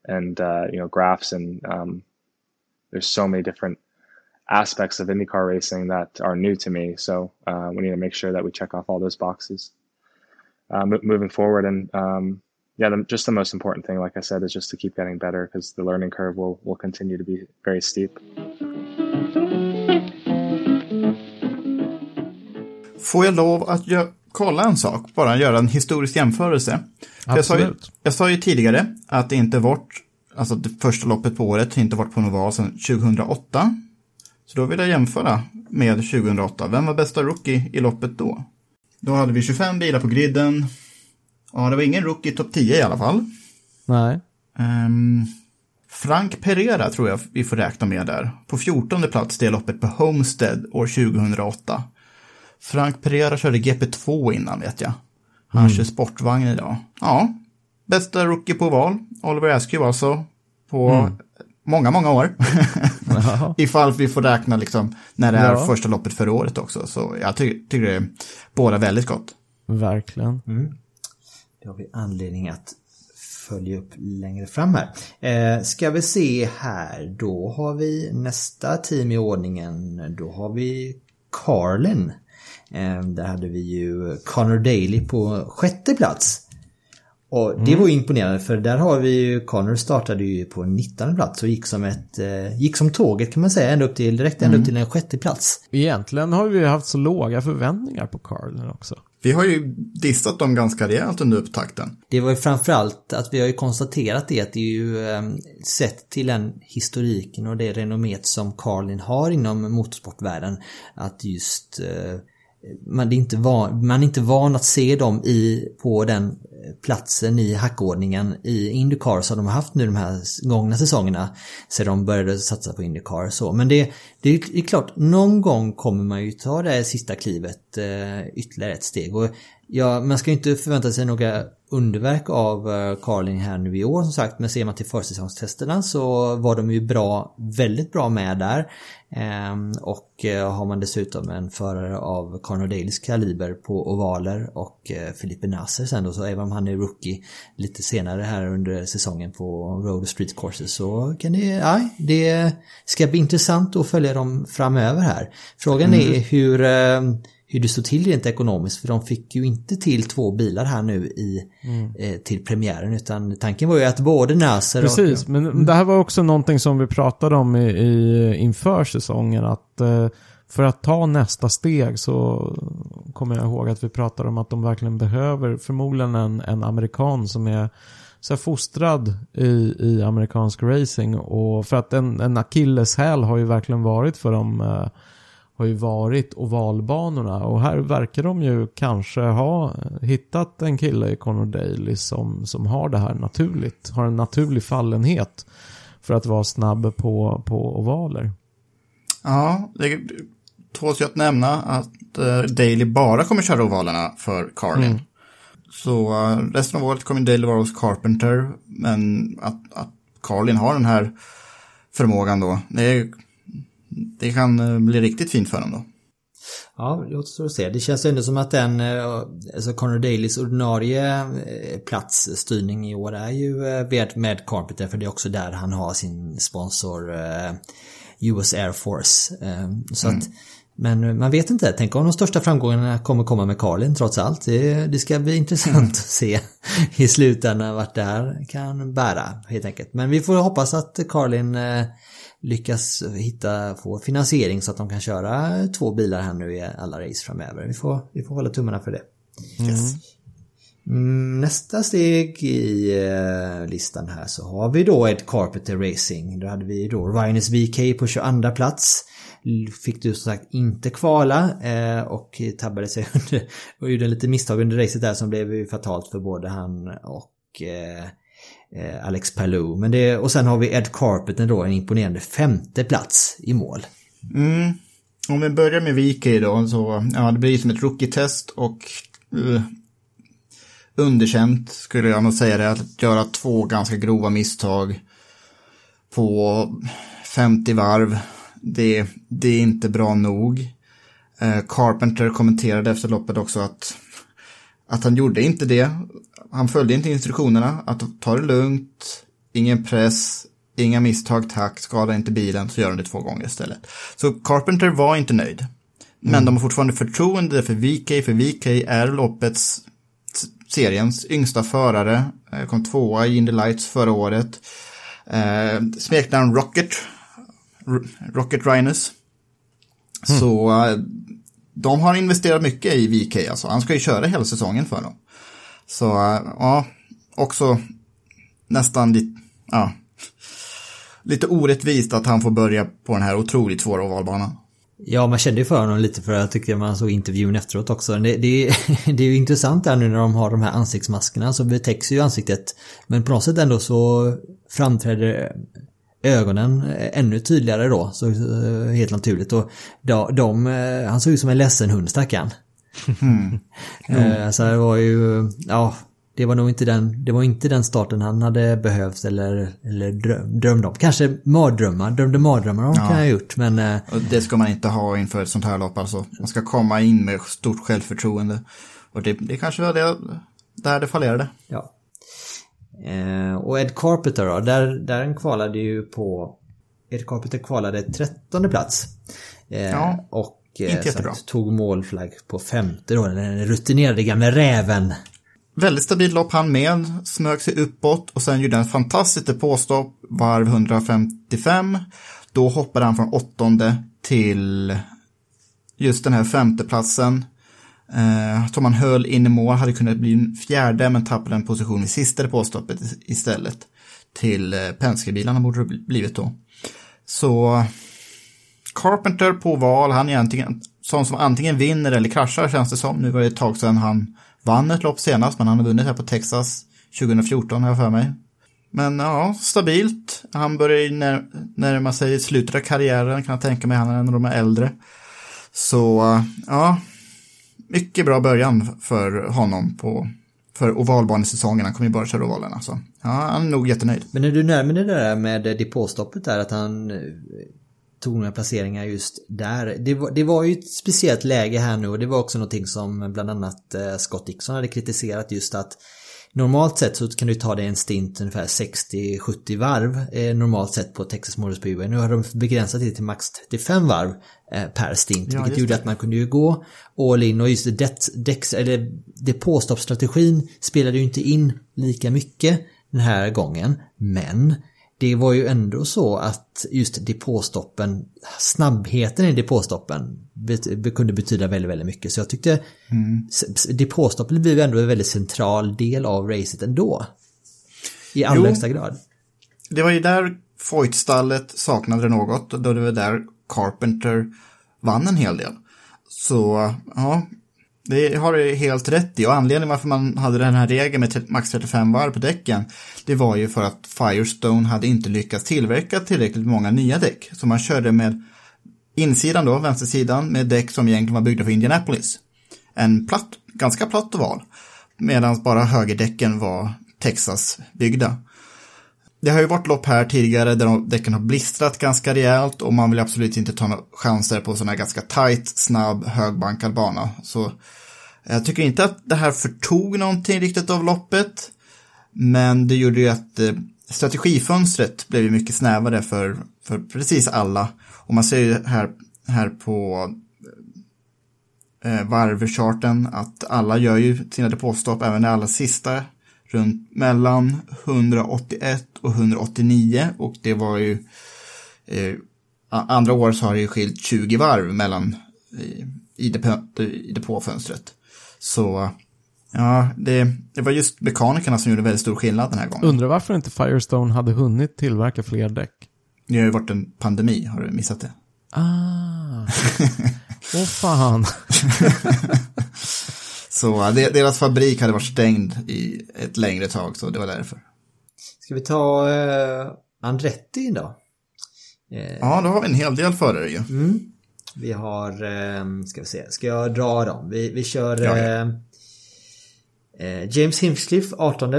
and uh, you know graphs and um, there's so many different aspects of IndyCar racing that are new to me. So uh, we need to make sure that we check off all those boxes uh, moving forward. And um, yeah, the, just the most important thing, like I said, is just to keep getting better because the learning curve will will continue to be very steep. Får jag lov att göra kolla en sak, bara göra en historisk jämförelse. Jag sa, ju, jag sa ju tidigare att det inte vårt alltså det första loppet på året, inte varit på en oval sedan 2008. Så då vill jag jämföra med 2008. Vem var bästa rookie i loppet då? Då hade vi 25 bilar på griden. Ja, det var ingen rookie i topp 10 i alla fall. Nej. Um, Frank Pereira tror jag vi får räkna med där. På 14 plats det loppet på Homestead år 2008. Frank Pereira körde GP2 innan vet jag. Han Mm. kör sportvagn idag. Ja, bästa rookie på val. Oliver Askew alltså. På Mm. många, många år. Ifall vi får räkna liksom när det är Ja. första loppet för året också. Så jag ty tycker det är båda väldigt gott. Verkligen. Det har vi anledning att följa upp längre fram här. Eh, ska vi se här, då har vi nästa team i ordningen. Då har vi Carlin. Eh, där hade vi ju Connor Daly på sjätte plats. Och det var ju imponerande för där har vi ju, Connor startade ju på 19 plats och gick som ett, eh, gick som tåget kan man säga, ända upp till, direkt ända upp till en sjätte plats. Egentligen har vi haft så låga förväntningar på Carlin också. Vi har ju dissat dem ganska rejält under upptakten. Det var ju framförallt att vi har ju konstaterat det att det är ju eh, sett till den historiken och det renommet som Carlin har inom motorsportvärlden att just eh, man, är inte van, man är inte van att se dem i, på den platsen i hackordningen i Indycar som de har haft nu de här gångna säsongerna. sedan de började satsa på Indycar så. Men det, det är klart, någon gång kommer man ju ta det här sista klivet eh, ytterligare ett steg. Och ja, man ska ju inte förvänta sig några underverk av eh, Carling här nu i år som sagt. Men ser man till försäsongstesterna så var de ju bra, väldigt bra med där. Ehm, och eh, har man dessutom en förare av Conor Dales kaliber på ovaler och eh, Filippe Nasser sen då så även om han är rookie lite senare här under säsongen på Road och Street Courses så kan det, ja, det ska bli intressant att följa dem framöver här. Frågan är hur, eh, hur det står till rent ekonomiskt för de fick ju inte till två bilar här nu i, eh, till premiären utan tanken var ju att både Nasser Precis, och... men det här var också någonting som vi pratade om i, i, inför säsongen. Att eh, för att ta nästa steg så kommer jag ihåg att vi pratade om att de verkligen behöver förmodligen en, en amerikan som är så här fostrad i, i amerikansk racing. Och för att en, en akilleshäl har ju verkligen varit för dem eh, har ju varit ovalbanorna och här verkar de ju kanske ha hittat en kille i Conor Daly som, som har det här naturligt, har en naturlig fallenhet för att vara snabb på, på ovaler. Ja, det tåls ju att nämna att uh, Daily bara kommer köra ovalerna för Carlin. Mm. Så uh, resten av året kommer Daily vara hos Carpenter, men att, att Carlin har den här förmågan då, det, det kan uh, bli riktigt fint för honom då. Ja, det återstår att se. Det känns ändå som att den, eh, alltså Conor Dalys ordinarie eh, platsstyrning i år är ju eh, med, Carpenter för det är också där han har sin sponsor eh, US Air Force. Eh, så Mm. att, men man vet inte, tänk om de största framgångarna kommer komma med Carlin trots allt. Det, det ska bli intressant att se i slutändan vart det här kan bära helt enkelt. Men vi får hoppas att Carlin eh, lyckas hitta, få finansiering så att de kan köra två bilar här nu i alla race framöver. Vi får, vi får hålla tummarna för det. Yes. Mm, nästa steg i eh, listan här så har vi då Ed Carpenter Racing. Då hade vi då Rhinus VK på 22 plats. Fick du som sagt inte kvala eh, och tabbade sig under och gjorde lite misstag under racet där som blev fatalt för både han och eh, eh, Alex Palou. Men det, och sen har vi Ed Carpenter då en imponerande femte plats i mål. Mm. Om vi börjar med VK då, så ja, det blir som ett rookie-test och uh, underkänt skulle jag nog säga det, att göra två ganska grova misstag på 50 varv. Det, det är inte bra nog. Eh, Carpenter kommenterade efter loppet också att, att han gjorde inte det. Han följde inte instruktionerna, att ta det lugnt, ingen press, inga misstag, tack, skada inte bilen, så gör han det två gånger istället. Så Carpenter var inte nöjd. Men de har fortfarande förtroende för VK, för VK är loppets seriens yngsta förare. Eh, Kom tvåa i Indy Lights förra året. Eh, smeknamn Rocket. Rocket Rocket Mm. Så eh, de har investerat mycket i VK alltså. Han ska ju köra hela säsongen för dem. Så eh, ja, också nästan lite, ja, lite orättvist att han får börja på den här otroligt svåra ovalbanan. Ja, man kände ju för honom lite för jag tyckte man såg intervjun efteråt också. Det, det, det är ju intressant där nu när de har de här ansiktsmaskerna så betäcks ju ansiktet. Men på något sätt ändå så framträder ögonen ännu tydligare då, så eh, helt naturligt. Och de, de, eh, han såg ut som en ledsen hund stackaren. Mm. Mm. Så det var ju, ja, det var nog inte den, det var inte den starten han hade behövt eller, eller dröm, drömde om. Kanske mardrömmar, drömde mardrömmar om ja. kan jag ha gjort men... Och det ska man inte ha inför ett sånt här lopp alltså. Man ska komma in med stort självförtroende. Och det, det kanske var det, där det fallerade. Ja. Eh, och Ed Carpenter då, där, där kvalade ju på... Ed Carpenter kvalade 13 plats. Eh, ja, och eh, tog målflagg på femte då, den rutinerade gamla räven. Väldigt stabilt lopp han med, smög sig uppåt och sen gjorde en fantastiskt depåstopp, varv 155. Då hoppade han från åttonde till just den här femteplatsen. Eh, som han höll in i mål, hade kunnat bli fjärde men tappade en position i sista depåstoppet istället. Till eh, Penske-bilarna borde det blivit då. Så Carpenter på val, han är egentligen sån som antingen vinner eller kraschar känns det som. Nu var det ett tag sedan han vann ett lopp senast, men han har vunnit här på Texas 2014 har jag för mig. Men ja, stabilt. Han börjar när, närma sig slutet av karriären kan jag tänka mig. Han är en av de äldre. Så ja, mycket bra början för honom på för ovalbanesäsongen. Han kommer ju bara köra ovalen alltså. Ja, han är nog jättenöjd. Men är du nöjd med det där med depåstoppet där att han eh, tog några placeringar just där. Det var, det var ju ett speciellt läge här nu och det var också någonting som bland annat eh, Scott Dixon hade kritiserat just att Normalt sett så kan du ta dig en stint ungefär 60-70 varv eh, normalt sett på Texas Motor Speedway. Nu har de begränsat det till max 35 varv eh, per stint, ja, vilket gjorde det. att man kunde ju gå all in och just det, dex, eller depåstoppsstrategin spelade ju inte in lika mycket den här gången, men det var ju ändå så att just depåstoppen, snabbheten i depåstoppen kunde betyda väldigt, väldigt mycket. Så jag tyckte mm. depåstoppen blev ändå en väldigt central del av racet ändå. I allra högsta grad. Det var ju där Foyt-stallet saknade något, då det var där Carpenter vann en hel del. Så, ja, det har du helt rätt i och anledningen varför man hade den här regeln med max 35 varv på däcken det var ju för att Firestone hade inte lyckats tillverka tillräckligt många nya däck. Så man körde med insidan då, vänstersidan, med däck som egentligen var byggda för Indianapolis. En platt, ganska platt oval. Medan bara högerdäcken var Texas-byggda. Det har ju varit lopp här tidigare där däcken har blistrat ganska rejält och man vill absolut inte ta några chanser på sån här ganska tight, snabb, högbankad bana. Så jag tycker inte att det här förtog någonting riktigt av loppet. Men det gjorde ju att eh, strategifönstret blev mycket snävare för, för precis alla. Och man ser ju här, här på eh, varvcharten att alla gör ju sina depåstopp, även det allra sista runt mellan 181 och 189 och det var ju eh, andra år så har det ju skilt 20 varv mellan eh, i, depå, i depåfönstret. Så ja, det, det var just mekanikerna som gjorde väldigt stor skillnad den här gången. Undrar varför inte Firestone hade hunnit tillverka fler däck? Det har ju varit en pandemi, har du missat det? Ah, åh oh, fan. Så deras fabrik hade varit stängd i ett längre tag, så det var därför. Ska vi ta eh, Andretti då? Eh, ja, då har vi en hel del förare ju. Mm. Vi har, eh, ska vi se, ska jag dra dem? Vi, vi kör ja, ja. Eh, eh James Hinchcliffe 18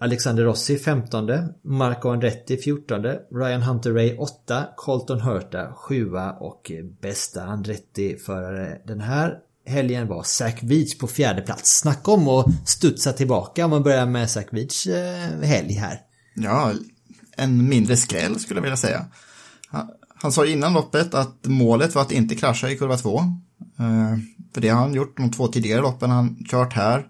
Alexander Rossi 15 Marco Andretti 14 Ryan Hunter Ray 8 Colton Hurta 7 och bästa Andretti-förare den här helgen var Zach Beach på fjärde plats. Snacka om att studsa tillbaka om man börjar med Zach Beach eh, helg här. Ja, en mindre skräll skulle jag vilja säga. Han, han sa innan loppet att målet var att inte krascha i kurva två. Eh, för det har han gjort de två tidigare loppen han kört här.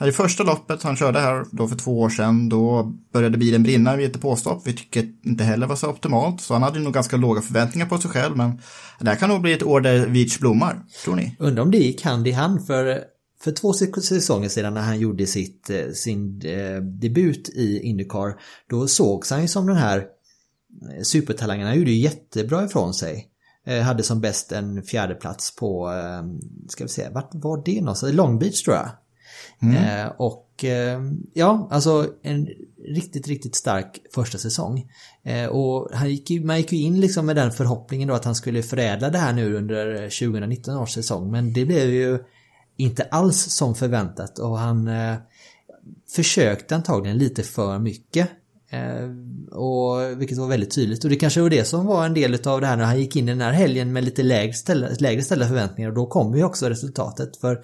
Här i första loppet han körde här då för två år sedan, då började bilen brinna vid ett depåstopp. vilket inte heller var så optimalt, så han hade nog ganska låga förväntningar på sig själv, men det här kan nog bli ett år där Beach blommar, tror ni? Undrar om det gick hand i hand, för för två säsonger sedan när han gjorde sitt, eh, sin eh, debut i Indycar, då sågs han ju som den här eh, supertalangen. Han gjorde ju jättebra ifrån sig. Hade som bäst en fjärdeplats på, ska vi se, vart var det någonstans? Long Beach tror jag. Mm. Eh, och eh, ja, alltså en riktigt, riktigt stark första säsong. Eh, och han gick ju, man gick ju in liksom med den förhoppningen då att han skulle förädla det här nu under eh, 2019 års säsong. Men det blev ju inte alls som förväntat och han eh, försökte antagligen lite för mycket. Eh, och, vilket var väldigt tydligt och det kanske var det som var en del av det här när han gick in i den här helgen med lite lägre ställda, lägre ställda förväntningar och då kom ju också resultatet för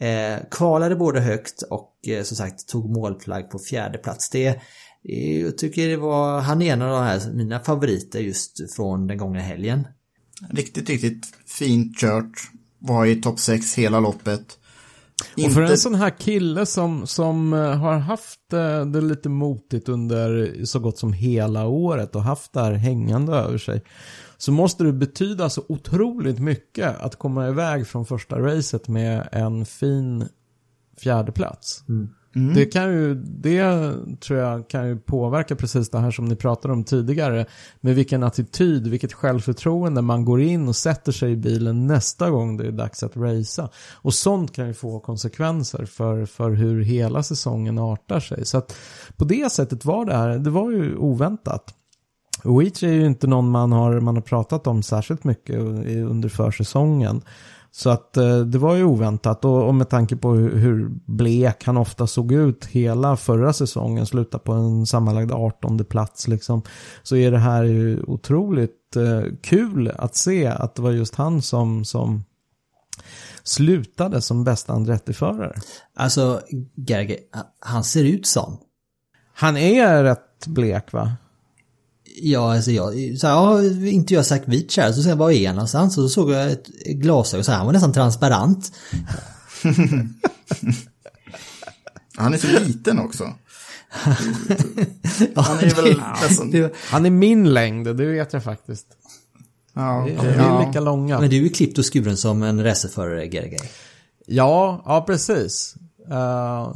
eh, kvalade både högt och eh, som sagt tog målflagg på fjärde plats. Det, eh, jag tycker det var, han är en av de här mina favoriter just från den gångna helgen. Riktigt, riktigt fint kört. Var i topp 6 hela loppet. Och för en sån här kille som, som eh, har haft eh, det lite motigt under så gott som hela året och haft det här hängande över sig. Så måste det betyda så otroligt mycket att komma iväg från första racet med en fin fjärdeplats. Mm. Mm. Det kan ju, det tror jag kan ju påverka precis det här som ni pratade om tidigare. Med vilken attityd, vilket självförtroende man går in och sätter sig i bilen nästa gång det är dags att racea. Och sånt kan ju få konsekvenser för, för hur hela säsongen artar sig. Så att på det sättet var det här, det var ju oväntat. Weech är ju inte någon man har, man har pratat om särskilt mycket under försäsongen. Så att eh, det var ju oväntat och, och med tanke på hur, hur blek han ofta såg ut hela förra säsongen, sluta på en sammanlagd 18 plats liksom. Så är det här ju otroligt eh, kul att se att det var just han som, som slutade som bästa Andretti-förare. Alltså, Gerge, han ser ut sån. Han är rätt blek va? Ja, alltså jag, så här, ja, inte jag sagt vit här, så jag var är han någonstans? Och så såg jag ett glasögon, så här, han var nästan transparent. han är så liten också. han är väl nästan... Han är min längd, det vet jag faktiskt. Ja, vi är lika långa. Men du är ju klippt och skuren som en racerförare, Gergej. Ja, ja precis. Uh,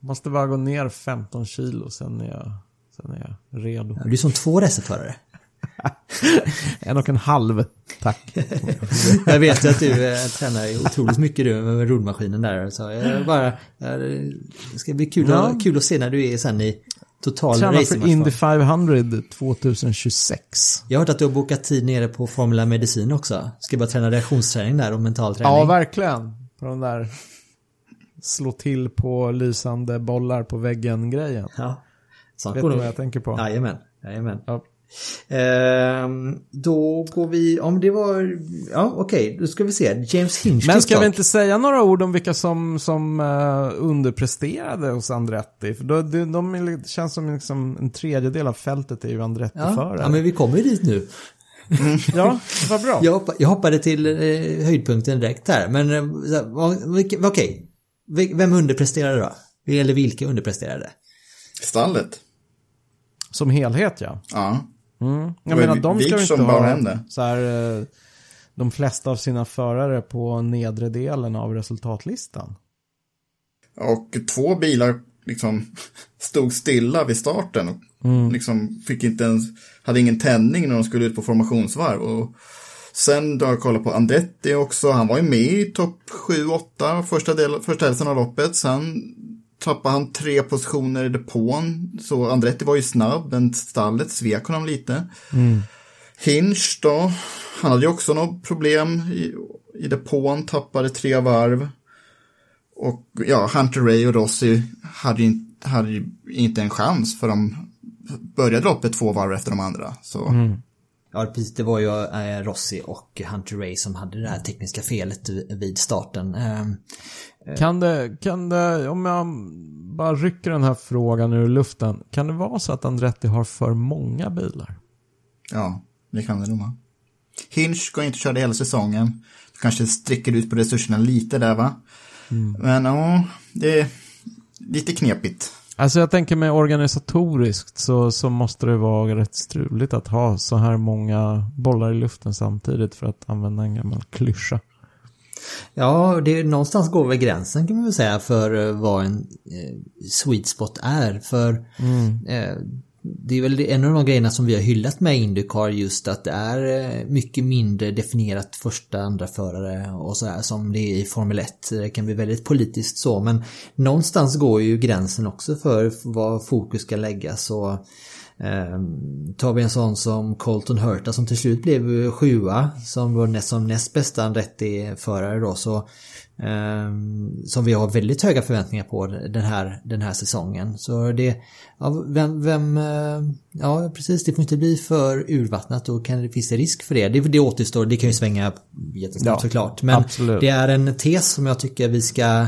måste bara gå ner 15 kilo sen är jag, sen är jag redo. Ja, du är som två racerförare. en och en halv, tack. jag vet ju att du eh, tränar otroligt mycket du med rullmaskinen där. Så jag bara, det ska bli kul, ja. att, kul att se när du är sen i total Tränar för Indy 500 2026. Jag har hört att du har bokat tid nere på Formula Medicin också. Ska bara träna reaktionsträning där och mental träning. Ja, verkligen. På de där slå till på lysande bollar på väggen-grejen. Ja. Vet du vad jag tänker på? Jajamän. Jajamän. Ja. Ehm, då går vi, om det var, ja okej, okay, då ska vi se. James Hinch Men ska vi inte säga några ord om vilka som, som uh, underpresterade hos Andretti? För då, de, de känns som liksom en tredjedel av fältet är ju Andretti-förare. Ja, ja, men vi kommer ju dit nu. Mm. ja, vad bra. Jag, hoppa, jag hoppade till eh, höjdpunkten direkt här, men eh, okej. Okay. Vem underpresterade då? Eller vilka underpresterade? Stallet. Som helhet ja. Ja. Mm. Jag menar de ska ju inte ha så här, de flesta av sina förare på nedre delen av resultatlistan. Och två bilar liksom stod stilla vid starten. Och mm. liksom fick inte ens, hade ingen tändning när de skulle ut på formationsvarv. Och sen då har jag kollat på Andretti också. Han var ju med i topp 7-8 första, del, första hälften av loppet. Sen tappade han tre positioner i depån. Så Andretti var ju snabb, men stallet svek honom lite. Mm. Hinch då, han hade ju också något problem i, i depån, tappade tre varv. Och ja, Hunter Ray och Rossi hade ju, hade ju inte en chans för de började loppet två varv efter de andra. Så. Mm. Ja, precis. Det var ju eh, Rossi och Hunter Ray som hade det här tekniska felet vid starten. Eh, kan det, kan det, om jag bara rycker den här frågan ur luften. Kan det vara så att Andretti har för många bilar? Ja, det kan det nog vara. Hinch ska inte köra hela säsongen. Kanske sträcker ut på resurserna lite där va? Mm. Men ja, det är lite knepigt. Alltså jag tänker mig organisatoriskt så, så måste det vara rätt struligt att ha så här många bollar i luften samtidigt för att använda en gammal klyscha. Ja, det är någonstans går väl gränsen kan man väl säga för vad en eh, sweet spot är. För mm. eh, det är väl en av de grejerna som vi har hyllat med Indycar just att det är eh, mycket mindre definierat första, andra förare och så här som det är i Formel 1. Det kan bli väldigt politiskt så men någonstans går ju gränsen också för var fokus ska läggas och tar vi en sån som Colton Hurta som till slut blev sjua som var näst, som näst bästa Andretti-förare då så Um, som vi har väldigt höga förväntningar på den här, den här säsongen. Så det, ja, vem, vem, uh, ja precis, det får inte bli för urvattnat då kan det, finns det risk för det. Det, det återstår, det kan ju svänga jättesnabbt ja, såklart. Men absolut. det är en tes som jag tycker vi ska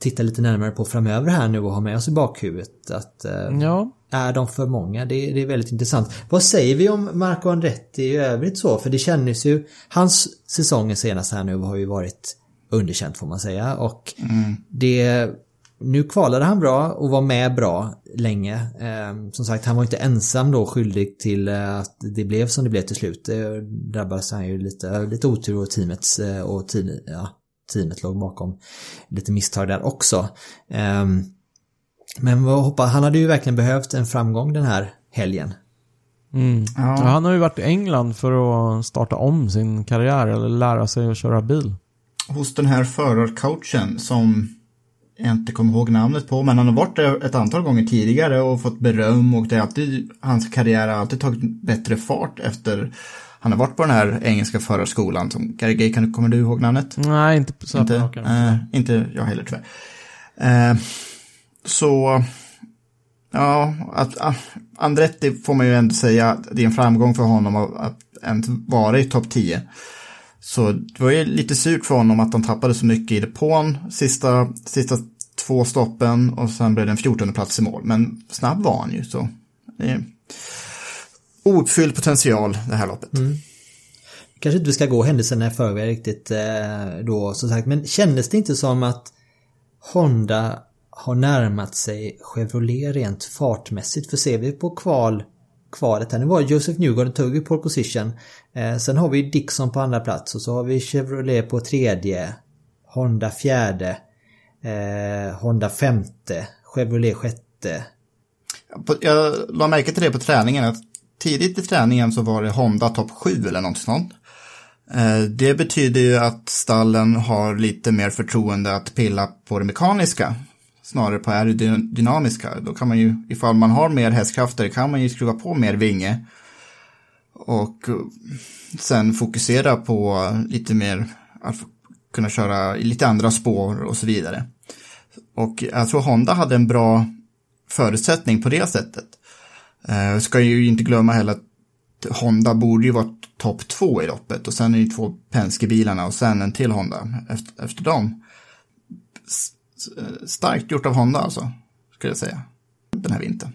titta lite närmare på framöver här nu och ha med oss i bakhuvudet. Att, uh, ja. Är de för många? Det, det, är väldigt intressant. Vad säger vi om Marco Andretti i övrigt så? För det kändes ju, hans säsonger senast här nu har ju varit underkänt får man säga. Och mm. det nu kvalade han bra och var med bra länge. Eh, som sagt, han var inte ensam då skyldig till eh, att det blev som det blev till slut. Det drabbades han ju lite, lite otur och teamets eh, och team, ja, teamet låg bakom lite misstag där också. Eh, men vad hoppas, han hade ju verkligen behövt en framgång den här helgen. Mm. Ja. Han har ju varit i England för att starta om sin karriär eller lära sig att köra bil hos den här förarcoachen som jag inte kommer ihåg namnet på, men han har varit där ett antal gånger tidigare och fått beröm och det är alltid, hans karriär har alltid tagit bättre fart efter han har varit på den här engelska förarskolan som, Gary kan, kommer du ihåg namnet? Nej, inte så inte, äh, inte jag heller tyvärr. Äh, så, ja, att, att Andretti får man ju ändå säga att det är en framgång för honom att, att ens vara i topp 10. Så det var ju lite surt för honom att han tappade så mycket i depån sista, sista två stoppen och sen blev det en 14 plats i mål. Men snabb var han ju så. Det ouppfylld potential det här loppet. Mm. Kanske inte vi ska gå händelserna i förväg riktigt eh, då som sagt. Men kändes det inte som att Honda har närmat sig Chevrolet rent fartmässigt? För ser vi på kval kvalet här. Nu var Joseph Newgarden tog ju pole position. Eh, sen har vi Dixon på andra plats och så har vi Chevrolet på tredje. Honda fjärde. Eh, Honda femte. Chevrolet sjätte. Jag la märke till det på träningen att tidigt i träningen så var det Honda topp 7 eller något sånt. Eh, det betyder ju att stallen har lite mer förtroende att pilla på det mekaniska snarare på aerodynamiska. Då kan man ju, ifall man har mer hästkrafter, kan man ju skruva på mer vinge. Och eh, sen fokusera på lite mer, att kunna köra i lite andra spår och så vidare. Och jag tror Honda hade en bra förutsättning på det sättet. Eh, ska ju inte glömma heller att Honda borde ju vara topp två i loppet och sen är det två Penske-bilarna och sen en till Honda efter, efter dem eh, starkt gjort av Honda alltså, skulle jag säga, den här vintern.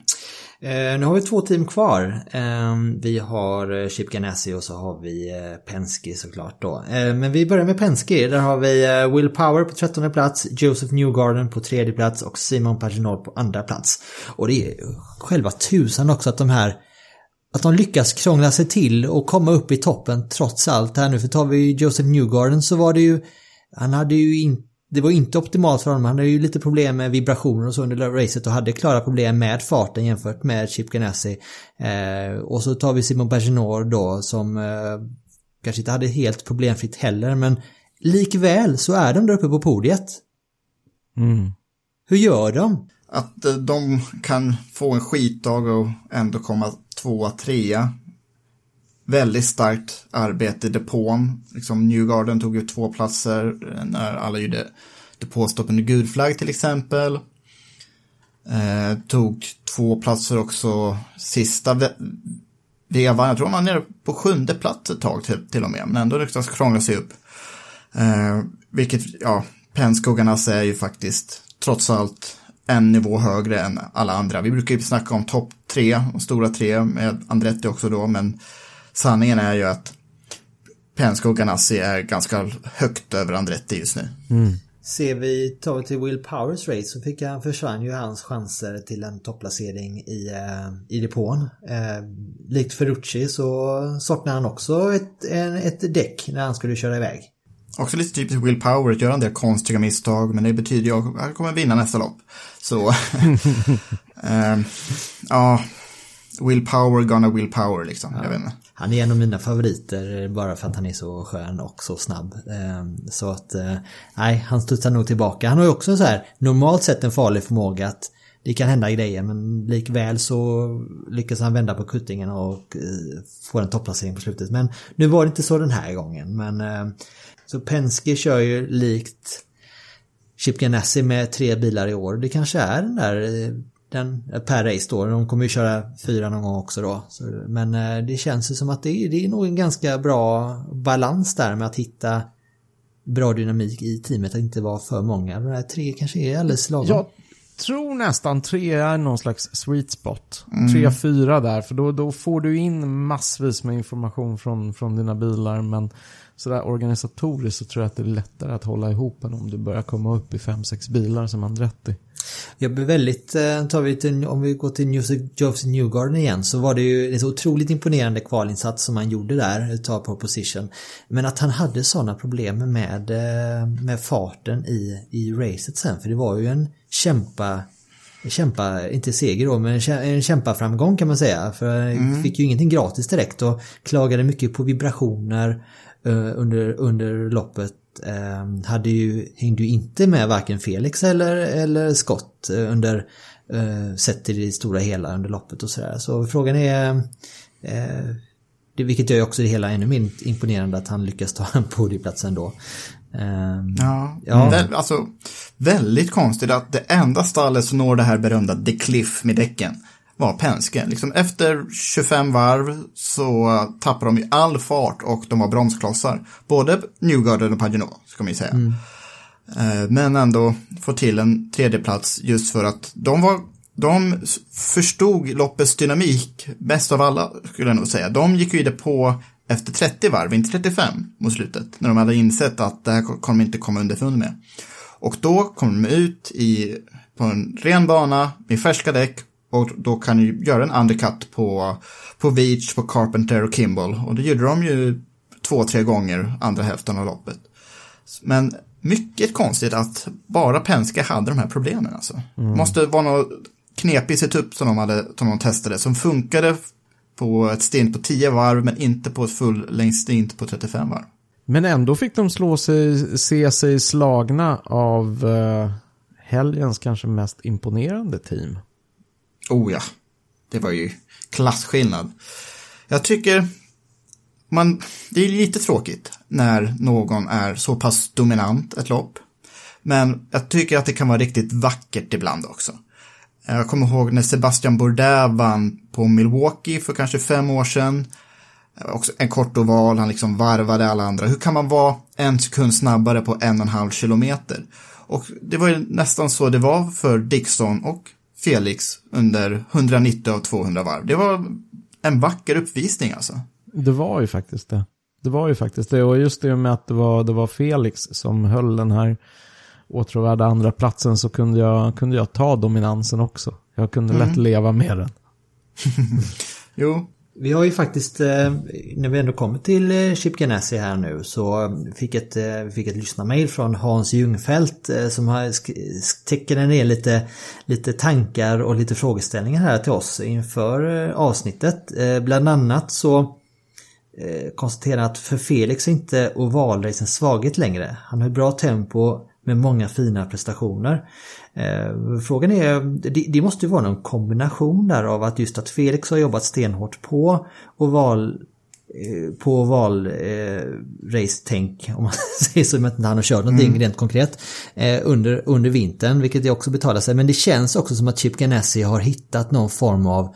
Eh, nu har vi två team kvar. Eh, vi har eh, Chip Ganassi och så har vi eh, Penske såklart då. Eh, men vi börjar med Penske. Där har vi eh, Will Power på trettonde plats, Joseph Newgarden på tredje plats och Simon Paginol på andra plats. Och det är själva tusan också att de här att de lyckas krångla sig till och komma upp i toppen trots allt här nu. För tar vi Joseph Newgarden så var det ju han hade ju inte det var inte optimalt för honom. Han hade ju lite problem med vibrationer och så under racet och hade klara problem med farten jämfört med Chip Ganassi. Eh, och så tar vi Simon Paginot då som eh, kanske inte hade helt problemfritt heller men likväl så är de där uppe på podiet. Mm. Hur gör de? Att eh, de kan få en skitdag och ändå komma tvåa, trea. Väldigt starkt arbete i depån. Liksom Newgarden tog ju två platser eh, när alla gjorde depåstopp under gudflagg till exempel. Eh, tog två platser också sista vevan. Jag tror man är nere på sjunde plats ett tag till, till och med, men ändå lyckades krångla sig upp. Eh, vilket, ja, Penskogarna är ju faktiskt trots allt en nivå högre än alla andra. Vi brukar ju snacka om topp tre och stora tre med Andretti också då, men sanningen är ju att Penske och Ganassi är ganska högt över Andretti just nu. Mm. Ser vi, tar vi till Will Powers race så fick han, försvann ju hans chanser till en topplacering i, eh, i depån. Eh, likt Ferrucci så saknar han också ett, en, ett däck när han skulle köra iväg. Också lite typiskt Will Power att göra en del konstiga misstag, men det betyder ju att han kommer vinna nästa lopp. Så, eh, ja, willpower gonna willpower liksom. Jag vet inte. Han är en av mina favoriter bara för att han är så skön och så snabb. Ehm, så att, eh, nej, han studsar nog tillbaka. Han har ju också så här, normalt sett en farlig förmåga att det kan hända grejer men likväl så lyckas han vända på kuttingen och eh, få en topplacering på slutet. Men nu var det inte så den här gången. Men ehm, så Penske kör ju likt Chip Ganassi med tre bilar i år. Det kanske är den där eh, den, per race då. De kommer ju köra fyra någon gång också då. Så, men eh, det känns ju som att det, är- det är nog en ganska bra balans där med att hitta bra dynamik i teamet. Att inte vara för många. De här tre kanske är alldeles lagom. Jag tror nästan tre är någon slags sweet spot. Mm. Tre, fyra där, för då, då får du in massvis med information från, från dina bilar. Men sådär organisatoriskt så tror jag att det är lättare att hålla ihop än om du börjar komma upp i fem, sex bilar som Andretti. Jag blir väldigt, eh, tar vi till, om vi går till Joseph Newgarden igen så var det ju en så otroligt imponerande kvalinsats som han gjorde där, ta på position. Men att han hade sådana problem med, eh, med farten i, i racet sen, för det var ju en kämpa Kämpa, inte seger då, men en kä- en kämpaframgång kan man säga. För han Mm. fick ju ingenting gratis direkt och klagade mycket på vibrationer eh, under, under loppet. Eh, hade ju, hängde ju inte med varken Felix eller, eller Scott eh, under, eh, sett till det stora hela under loppet och sådär. Så frågan är, eh, det, vilket gör ju också det hela ännu mer imponerande att han lyckas ta en podiumplats ändå. Eh, Ja, Ja. Väl, alltså väldigt konstigt att det enda stallet som når det här berömda The Cliff med däcken var Penske. Liksom efter 25 varv så tappade de ju all fart och de var bromsklossar. Både Newgarden och Paginot, ska man ju säga. Eh, Men ändå få till en tredjeplats just för att de var de förstod loppets dynamik bäst av alla, skulle jag nog säga. De gick ju det på efter 30 varv, inte 35 mot slutet, när de hade insett att det här kommer de inte komma underfund med. Och då kom de ut i, på en ren bana med färska däck och då kan du göra en undercut på, på Veach, på Carpenter och Kimball. Och det gjorde de ju två, tre gånger andra hälften av loppet. Men mycket konstigt att bara Penske hade de här problemen alltså. Mm. Måste vara något knepig setup som de, hade, som de testade som funkade på ett stint på 10 varv men inte på ett full stint på 35 varv. Men ändå fick de slå sig, se sig slagna av eh, helgens kanske mest imponerande team. Oh ja, det var ju klasskillnad. Jag tycker man, det är lite tråkigt när någon är så pass dominant ett lopp. Men jag tycker att det kan vara riktigt vackert ibland också. Jag kommer ihåg när Sebastian Bourdais vann på Milwaukee för kanske fem år sedan. Också en kort oval, han liksom varvade alla andra. Hur kan man vara en sekund snabbare på en och en halv kilometer? Och det var ju nästan så det var för Dixon och Felix under 190 av 200 varv. Det var en vacker uppvisning alltså. Det var ju faktiskt det. Det var ju faktiskt det. Och just det med att det var, det var Felix som höll den här åtråvärda andra platsen så kunde jag, kunde jag ta dominansen också. Jag kunde lätt Mm. leva med den. Jo. Vi har ju faktiskt, eh, när vi ändå kommer till eh, Chip Ganassi här nu så eh, fick ett, vi fick ett lyssnarmail från Hans Jungfelt som har tecknat ner lite, lite tankar och lite frågeställningar här till oss inför avsnittet. Bland annat så konstaterar att för Felix är inte ovalrace en svaghet längre. Han har bra tempo med många fina prestationer. Eh, frågan är, det, det måste ju vara någon kombination där av att just att Felix har jobbat stenhårt på oval eh, på oval eh, om man säger så, att han har kört någonting Mm. rent konkret eh, under, under vintern, vilket det också betalar sig. Men det känns också som att Chip Ganassi har hittat någon form av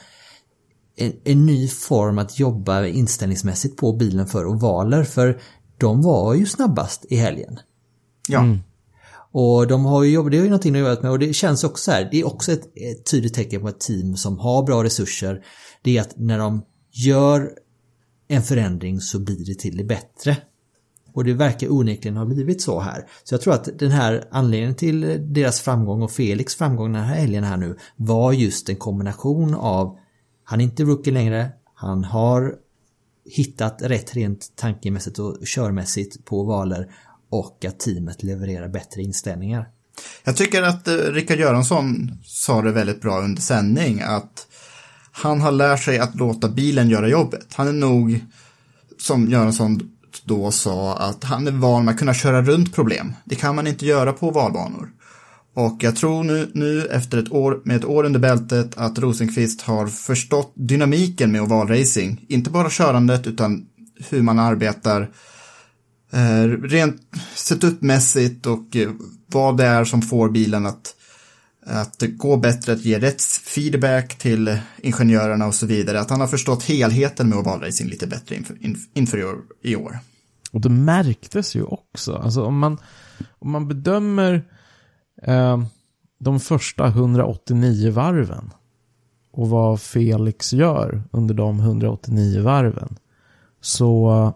en, en ny form att jobba inställningsmässigt på bilen för ovaler, för de var ju snabbast i helgen. Ja. Och de har ju jobbat, det har ju någonting att göra med och det känns också så här, det är också ett, ett tydligt tecken på ett team som har bra resurser. Det är att när de gör en förändring så blir det till det bättre. Och det verkar onekligen ha blivit så här. Så jag tror att den här anledningen till deras framgång och Felix framgång den här helgen här nu var just en kombination av han är inte rookie längre, han har hittat rätt rent tankemässigt och körmässigt på valer och att teamet levererar bättre inställningar. Jag tycker att eh, Rickard Göransson sa det väldigt bra under sändning att Han har lärt sig att låta bilen göra jobbet. Han är nog, som Göransson då sa, att han är van med att kunna köra runt problem. Det kan man inte göra på valbanor. Och jag tror nu, nu efter ett år, med ett år under bältet att Rosenqvist har förstått dynamiken med ovalracing. Inte bara körandet utan hur man arbetar eh, Eh, rent setupmässigt och eh, vad det är som får bilen att, att gå bättre, att ge rätt feedback till ingenjörerna och så vidare. Att han har förstått helheten med ovalracing lite bättre inför, inför i, år, i år. Och det märktes ju också. Alltså om man, om man bedömer eh, de första 189 varven och vad Felix gör under de 189 varven så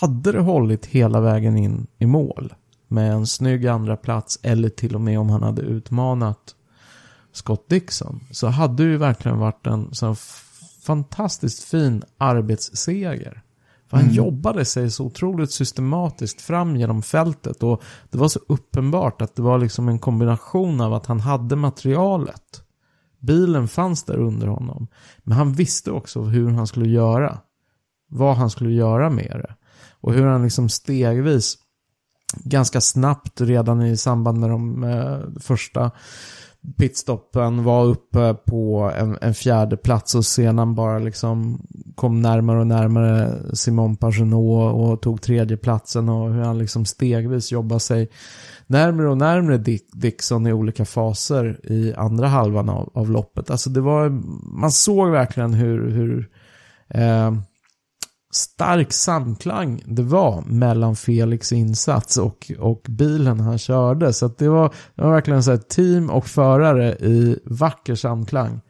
hade det hållit hela vägen in i mål med en snygg andra plats eller till och med om han hade utmanat Scott Dixon så hade det ju verkligen varit en sån fantastiskt fin arbetsseger. För han mm. jobbade sig så otroligt systematiskt fram genom fältet och det var så uppenbart att det var liksom en kombination av att han hade materialet. Bilen fanns där under honom. Men han visste också hur han skulle göra. Vad han skulle göra med det. Och hur han liksom stegvis, ganska snabbt redan i samband med de eh, första pitstoppen var uppe på en, en, fjärde plats och sedan bara liksom kom närmare och närmare Simon Pagenaud och tog tredje platsen och hur han liksom stegvis jobbade sig närmare och närmare Dick, Dixon i olika faser i andra halvan av, av loppet. Alltså det var, man såg verkligen hur, hur eh, stark samklang det var mellan Felix insats och, och bilen han körde. Så det, var, det var verkligen så här, team och förare i vacker samklang.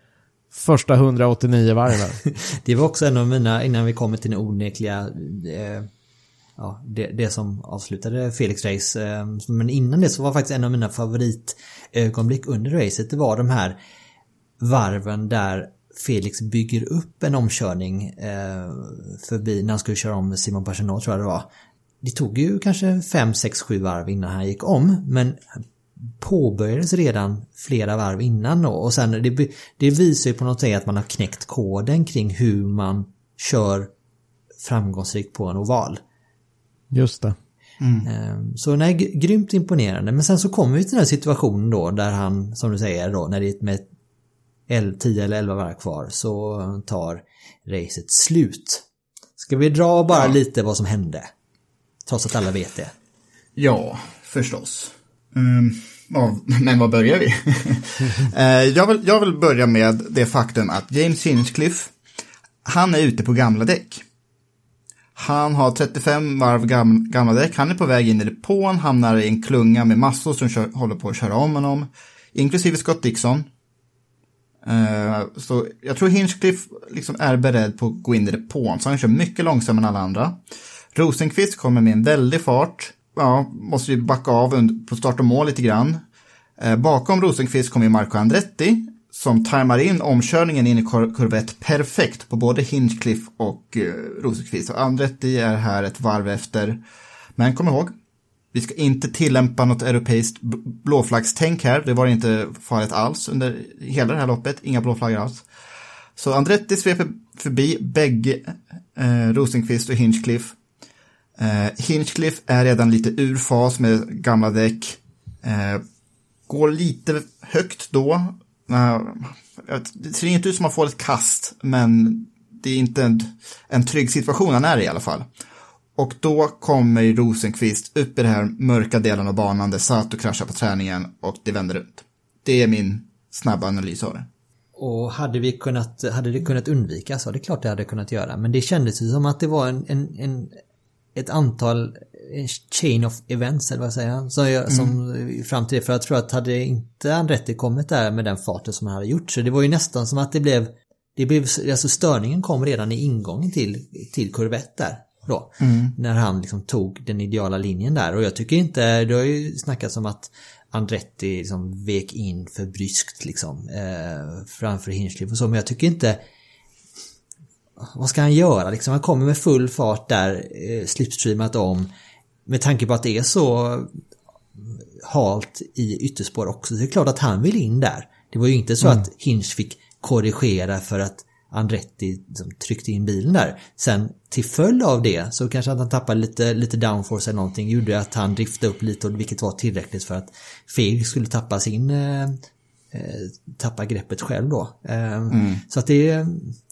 Första 189 varven. det var också en av mina, innan vi kommer till den onekliga, eh, ja, det, det, som avslutade Felix race. Eh, men innan det så var faktiskt en av mina favoritögonblick eh, under racet, det var de här varven där Felix bygger upp en omkörning eh, förbi när han skulle köra om Simon Pagenaud tror jag det var. Det tog ju kanske 5, 6, 7 varv innan han gick om men påbörjades redan flera varv innan då och sen det, det visar ju på något sätt att man har knäckt koden kring hur man kör framgångsrikt på en oval. Just det. Mm. Ehm, så nej, grymt imponerande. Men sen så kommer vi till den här situationen då där han, som du säger då, när det är med 10 eller 11 varv kvar så tar racet slut. Ska vi dra bara ja. lite vad som hände? Trots att alla vet det. Ja, förstås. Um, ja, men var börjar vi? uh, jag, vill, jag vill börja med det faktum att James Hinchcliffe, han är ute på gamla däck. Han har 35 varv gam, gamla däck, han är på väg in i depån, hamnar i en klunga med massor som kör, håller på att köra om honom. Inklusive Scott Dixon, Uh, så jag tror Hinchcliffe liksom är beredd på att gå in i depån, så han kör mycket långsammare än alla andra. Rosenqvist kommer med en väldig fart, ja, måste ju backa av på start och mål lite grann. Uh, bakom Rosenqvist kommer Marco Andretti, som tajmar in omkörningen in i kurvett perfekt på både Hinchcliffe och uh, Rosenqvist. Andretti är här ett varv efter. Men kom ihåg, vi ska inte tillämpa något europeiskt blåflaggstänk här. Det var inte farligt alls under hela det här loppet. Inga blåflaggor alls. Så Andretti sveper förbi bägge eh, Rosenqvist och Hinchcliffe. Eh, Hinchcliffe är redan lite ur fas med gamla däck. Eh, går lite högt då. Eh, det ser inte ut som att man får ett kast, men det är inte en, en trygg situation han är i i alla fall. Och då kommer Rosenqvist upp i den här mörka delen av banan där Sato kraschar på träningen och det vänder runt. Det är min snabba analys av det. Och hade vi kunnat, hade det kunnat undvikas? Ja, det är klart det hade kunnat göra. Men det kändes ju som att det var en, en, en ett antal chain of events, eller vad säger jag, som, jag, som mm. fram till det. För jag tror att hade inte Andretti kommit där med den farten som han hade gjort, så det var ju nästan som att det blev det blev, alltså störningen kom redan i ingången till, till kurvett där. Då, mm. När han liksom tog den ideala linjen där och jag tycker inte, det har ju snackats om att Andretti liksom vek in för bryskt liksom eh, framför Hinchcliffe och så men jag tycker inte vad ska han göra liksom? Han kommer med full fart där, eh, slipstreamat om med tanke på att det är så halt i ytterspår också. Så det är klart att han vill in där. Det var ju inte så mm. att Hinch fick korrigera för att Andretti som tryckte in bilen där. Sen till följd av det så kanske att han tappade lite, lite downforce eller någonting gjorde att han driftade upp lite vilket var tillräckligt för att Felix skulle tappa sin eh, tappa greppet själv då. Mm. Så att det,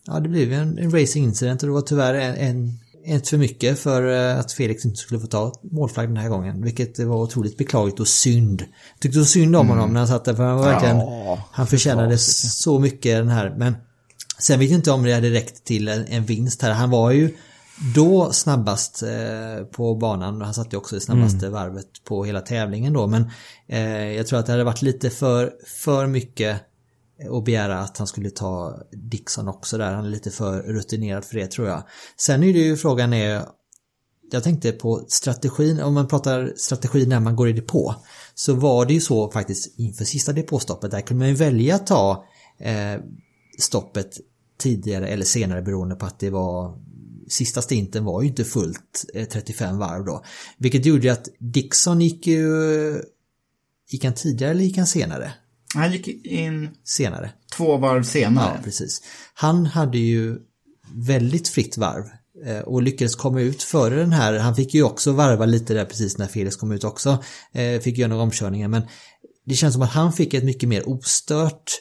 ja, det blev en, en racing incident och det var tyvärr en, en ett för mycket för att Felix inte skulle få ta målflagg den här gången. Vilket var otroligt beklagligt och synd. Jag tyckte så synd om honom mm. när han satt där för han var verkligen... Ja, han förtjänade så mycket den här men Sen vet jag inte om det hade räckt till en, en vinst här. Han var ju då snabbast eh, på banan och han satte också det snabbaste mm. varvet på hela tävlingen då men eh, jag tror att det hade varit lite för, för mycket att begära att han skulle ta Dixon också där. Han är lite för rutinerad för det tror jag. Sen är det ju frågan är jag tänkte på strategin, om man pratar strategi när man går i depå så var det ju så faktiskt inför sista depåstoppet där kunde man ju välja att ta eh, stoppet tidigare eller senare beroende på att det var sista stinten var ju inte fullt 35 eh, varv då. Vilket gjorde att Dixon gick ju Gick han tidigare eller gick han senare? Han gick in senare. Två varv senare. Ja, precis. Han hade ju väldigt fritt varv eh, och lyckades komma ut före den här. Han fick ju också varva lite där precis när Felix kom ut också. Eh, fick göra några omkörningar men det känns som att han fick ett mycket mer ostört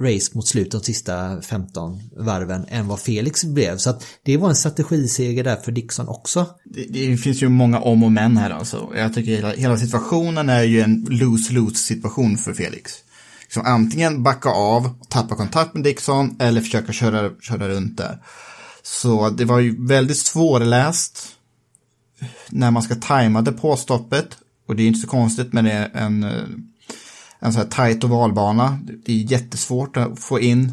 race mot slutet de sista 15 varven än vad Felix blev. Så att det var en strategiseger där för Dixon också. Det, det finns ju många om och men här alltså. Jag tycker hela, hela situationen är ju en lose-lose situation för Felix. Liksom antingen backa av, tappa kontakt med Dixon eller försöka köra, köra runt där. Så det var ju väldigt svårläst när man ska tajma depåstoppet. Och det är inte så konstigt men det är en eh, en sån här tajt ovalbana. Det är jättesvårt att få in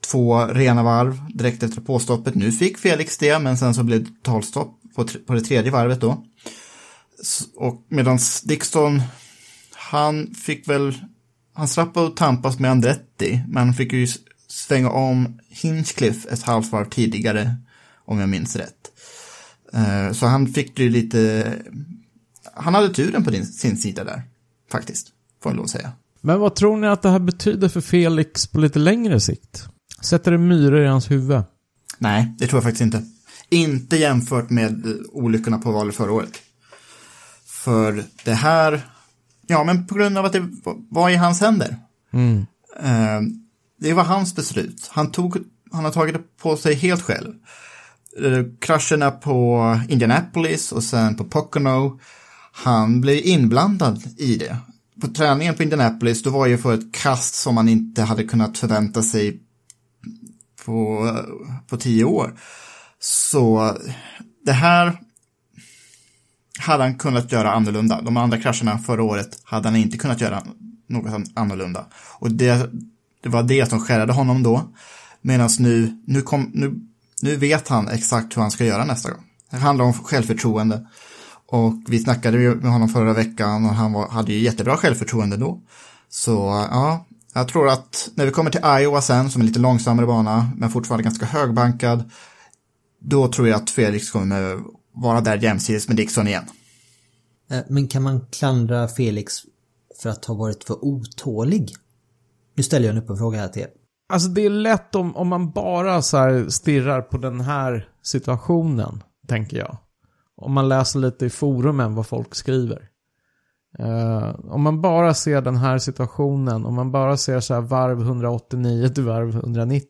två rena varv direkt efter påstoppet. Nu fick Felix det, men sen så blev det totalstopp på, på det tredje varvet då. Och medan Dixon, han fick väl, han slapp att tampas med Andretti, men han fick ju svänga om Hinchcliffe ett halvt varv tidigare, om jag minns rätt. Eh, så han fick ju lite, han hade turen på din, sin sida där, faktiskt, får jag lov att säga. Men vad tror ni att det här betyder för Felix på lite längre sikt? Sätter det myror i hans huvud? Nej, det tror jag faktiskt inte. Inte jämfört med olyckorna på valet förra året. För det här, ja men på grund av att det var i hans händer. Mm. Eh, det var hans beslut. Han, tog, han har tagit det på sig helt själv. Eh, krascherna på Indianapolis och sen på Pocono. Han blev inblandad i det på träningen på Indianapolis, då var ju för ett kast som man inte hade kunnat förvänta sig på, på tio år. Så det här hade han kunnat göra annorlunda. De andra krascherna förra året hade han inte kunnat göra något annorlunda. Och det, det var det som skärrade honom då. Medan nu, nu, kom, nu, nu vet han exakt hur han ska göra nästa gång. Det handlar om självförtroende. Och vi snackade med honom förra veckan och han var, hade ju jättebra självförtroende då. Så ja, jag tror att när vi kommer till Iowa sen, som är lite långsammare bana, men fortfarande ganska högbankad, då tror jag att Felix kommer vara där jämsides med Dixon igen. Eh, men kan man klandra Felix för att ha varit för otålig? Nu ställer jag en öppen fråga här till er. Alltså det är lätt om, om man bara så stirrar på den här situationen, tänker jag om man läser lite i forumen vad folk skriver. Uh, om man bara ser den här situationen, om man bara ser så här varv 189 till varv 190,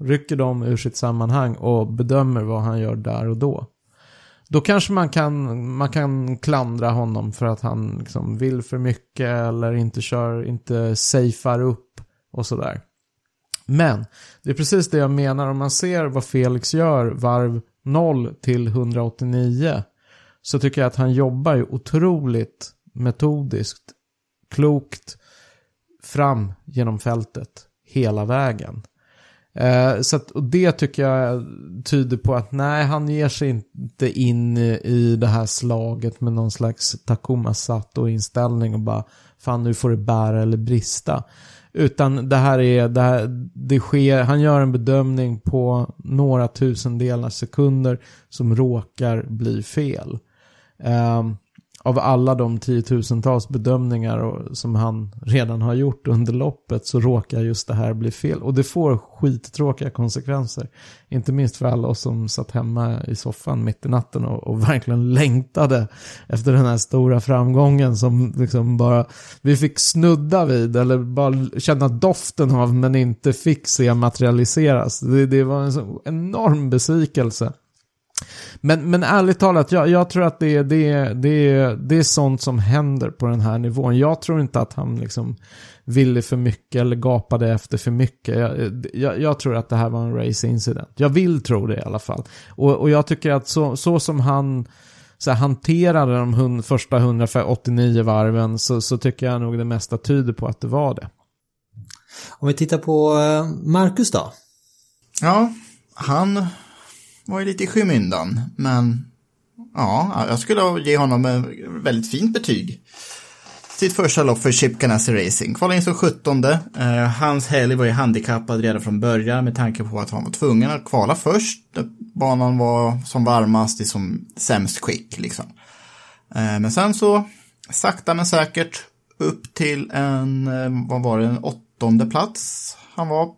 rycker de ur sitt sammanhang och bedömer vad han gör där och då. Då kanske man kan, man kan klandra honom för att han liksom vill för mycket eller inte kör, inte safear upp och sådär. Men det är precis det jag menar om man ser vad Felix gör varv 0 till 189 så tycker jag att han jobbar ju otroligt metodiskt, klokt fram genom fältet hela vägen. Eh, så att, och det tycker jag tyder på att nej, han ger sig inte in i det här slaget med någon slags Takuma Sato-inställning och bara fan nu får det bära eller brista. Utan det här är, det, här, det sker, han gör en bedömning på några tusendelar sekunder som råkar bli fel. Um, av alla de tiotusentals bedömningar och, som han redan har gjort under loppet så råkar just det här bli fel. Och det får skittråkiga konsekvenser. Inte minst för alla oss som satt hemma i soffan mitt i natten och, och verkligen längtade efter den här stora framgången som liksom bara vi fick snudda vid eller bara känna doften av men inte fick se materialiseras. Det, det var en så enorm besvikelse. Men, men ärligt talat, jag, jag tror att det, det, det, det är sånt som händer på den här nivån. Jag tror inte att han liksom ville för mycket eller gapade efter för mycket. Jag, jag, jag tror att det här var en race incident. Jag vill tro det i alla fall. Och, och jag tycker att så, så som han så här, hanterade de hund, första 189 varven så, så tycker jag nog det mesta tyder på att det var det. Om vi tittar på eh, Marcus då? Ja, han var ju lite i skymundan. Men ja, jag skulle ge honom ett väldigt fint betyg. Sitt första lopp för Chip Ganassi Racing. Kvalade in som 17. Eh, hans helg var ju handikappad redan från början med tanke på att han var tvungen att kvala först. Banan var som varmast i som sämst skick liksom. Eh, men sen så sakta men säkert upp till en, eh, vad var det, en åttonde plats han var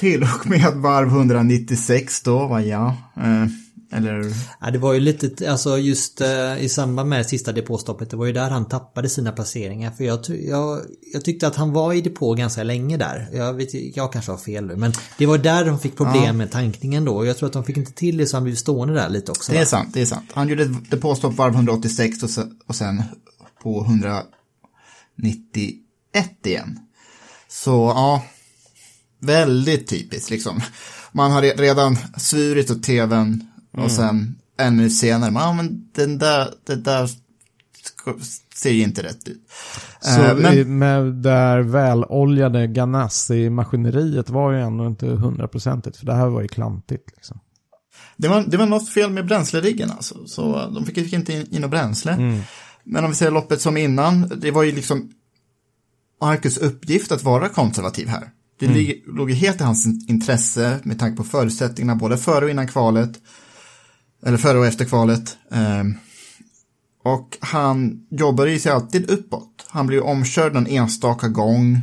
till och med varv 196 då var jag. Eh, eller? Ja, det var ju lite, alltså just eh, i samband med sista depåstoppet, det var ju där han tappade sina placeringar. För jag, jag, jag tyckte att han var i depå ganska länge där. Jag, vet, jag kanske har fel nu, men det var där de fick problem ja. med tankningen då. Jag tror att de fick inte till det så han blev stående där lite också. Det är sant, det är sant. Han gjorde depåstopp varv 186 och sen, och sen på 191 igen. Så ja, väldigt typiskt liksom. Man har redan svurit åt tvn och mm. sen ännu senare, man, ja, men den där, det där ser ju inte rätt ut. Så uh, men, med det här väloljade Ganassi-maskineriet var ju ändå inte hundraprocentigt, för det här var ju klantigt liksom. Det var, det var något fel med bränsleriggen alltså, så de fick inte in, in något bränsle. Mm. Men om vi ser loppet som innan, det var ju liksom Marcus uppgift att vara konservativ här. Det mm. låg ju helt i hans intresse med tanke på förutsättningarna både före och innan kvalet. Eller före och efter kvalet. Ehm, och han jobbade ju sig alltid uppåt. Han blev omkörd en enstaka gång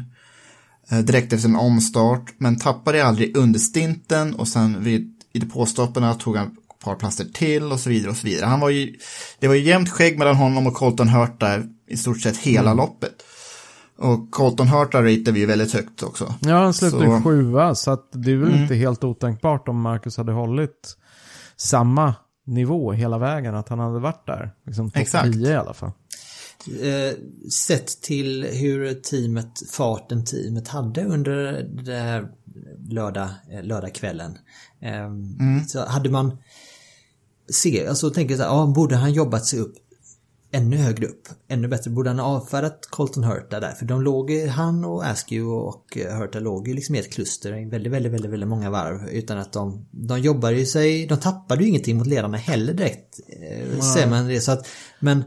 eh, direkt efter en omstart, men tappade aldrig under stinten och sen vid, i depåstopparna tog han ett par plaster till och så vidare och så vidare. Han var ju, det var ju jämnt skägg mellan honom och Colton Hurt där i stort sett hela mm. loppet. Och Colton Hurta ratear vi ju väldigt högt också. Ja, han slutade så... sjua, så att det är väl mm. inte helt otänkbart om Marcus hade hållit samma nivå hela vägen, att han hade varit där. Liksom Exakt. 10 i alla fall. Eh, sett till hur teamet, farten teamet hade under det här lördag, eh, lördagskvällen. Eh, mm. Så hade man se, alltså tänker så här, ja, borde han jobbat sig upp ännu högre upp. Ännu bättre borde han ha avfärdat Colton Hurta där. För de låg, han och Askew och Hurta låg ju liksom i ett kluster i väldigt, väldigt, väldigt, väldigt många varv. Utan att de, de jobbade ju sig, de tappade ju ingenting mot ledarna heller direkt. Mm. Ser man det. Så att, men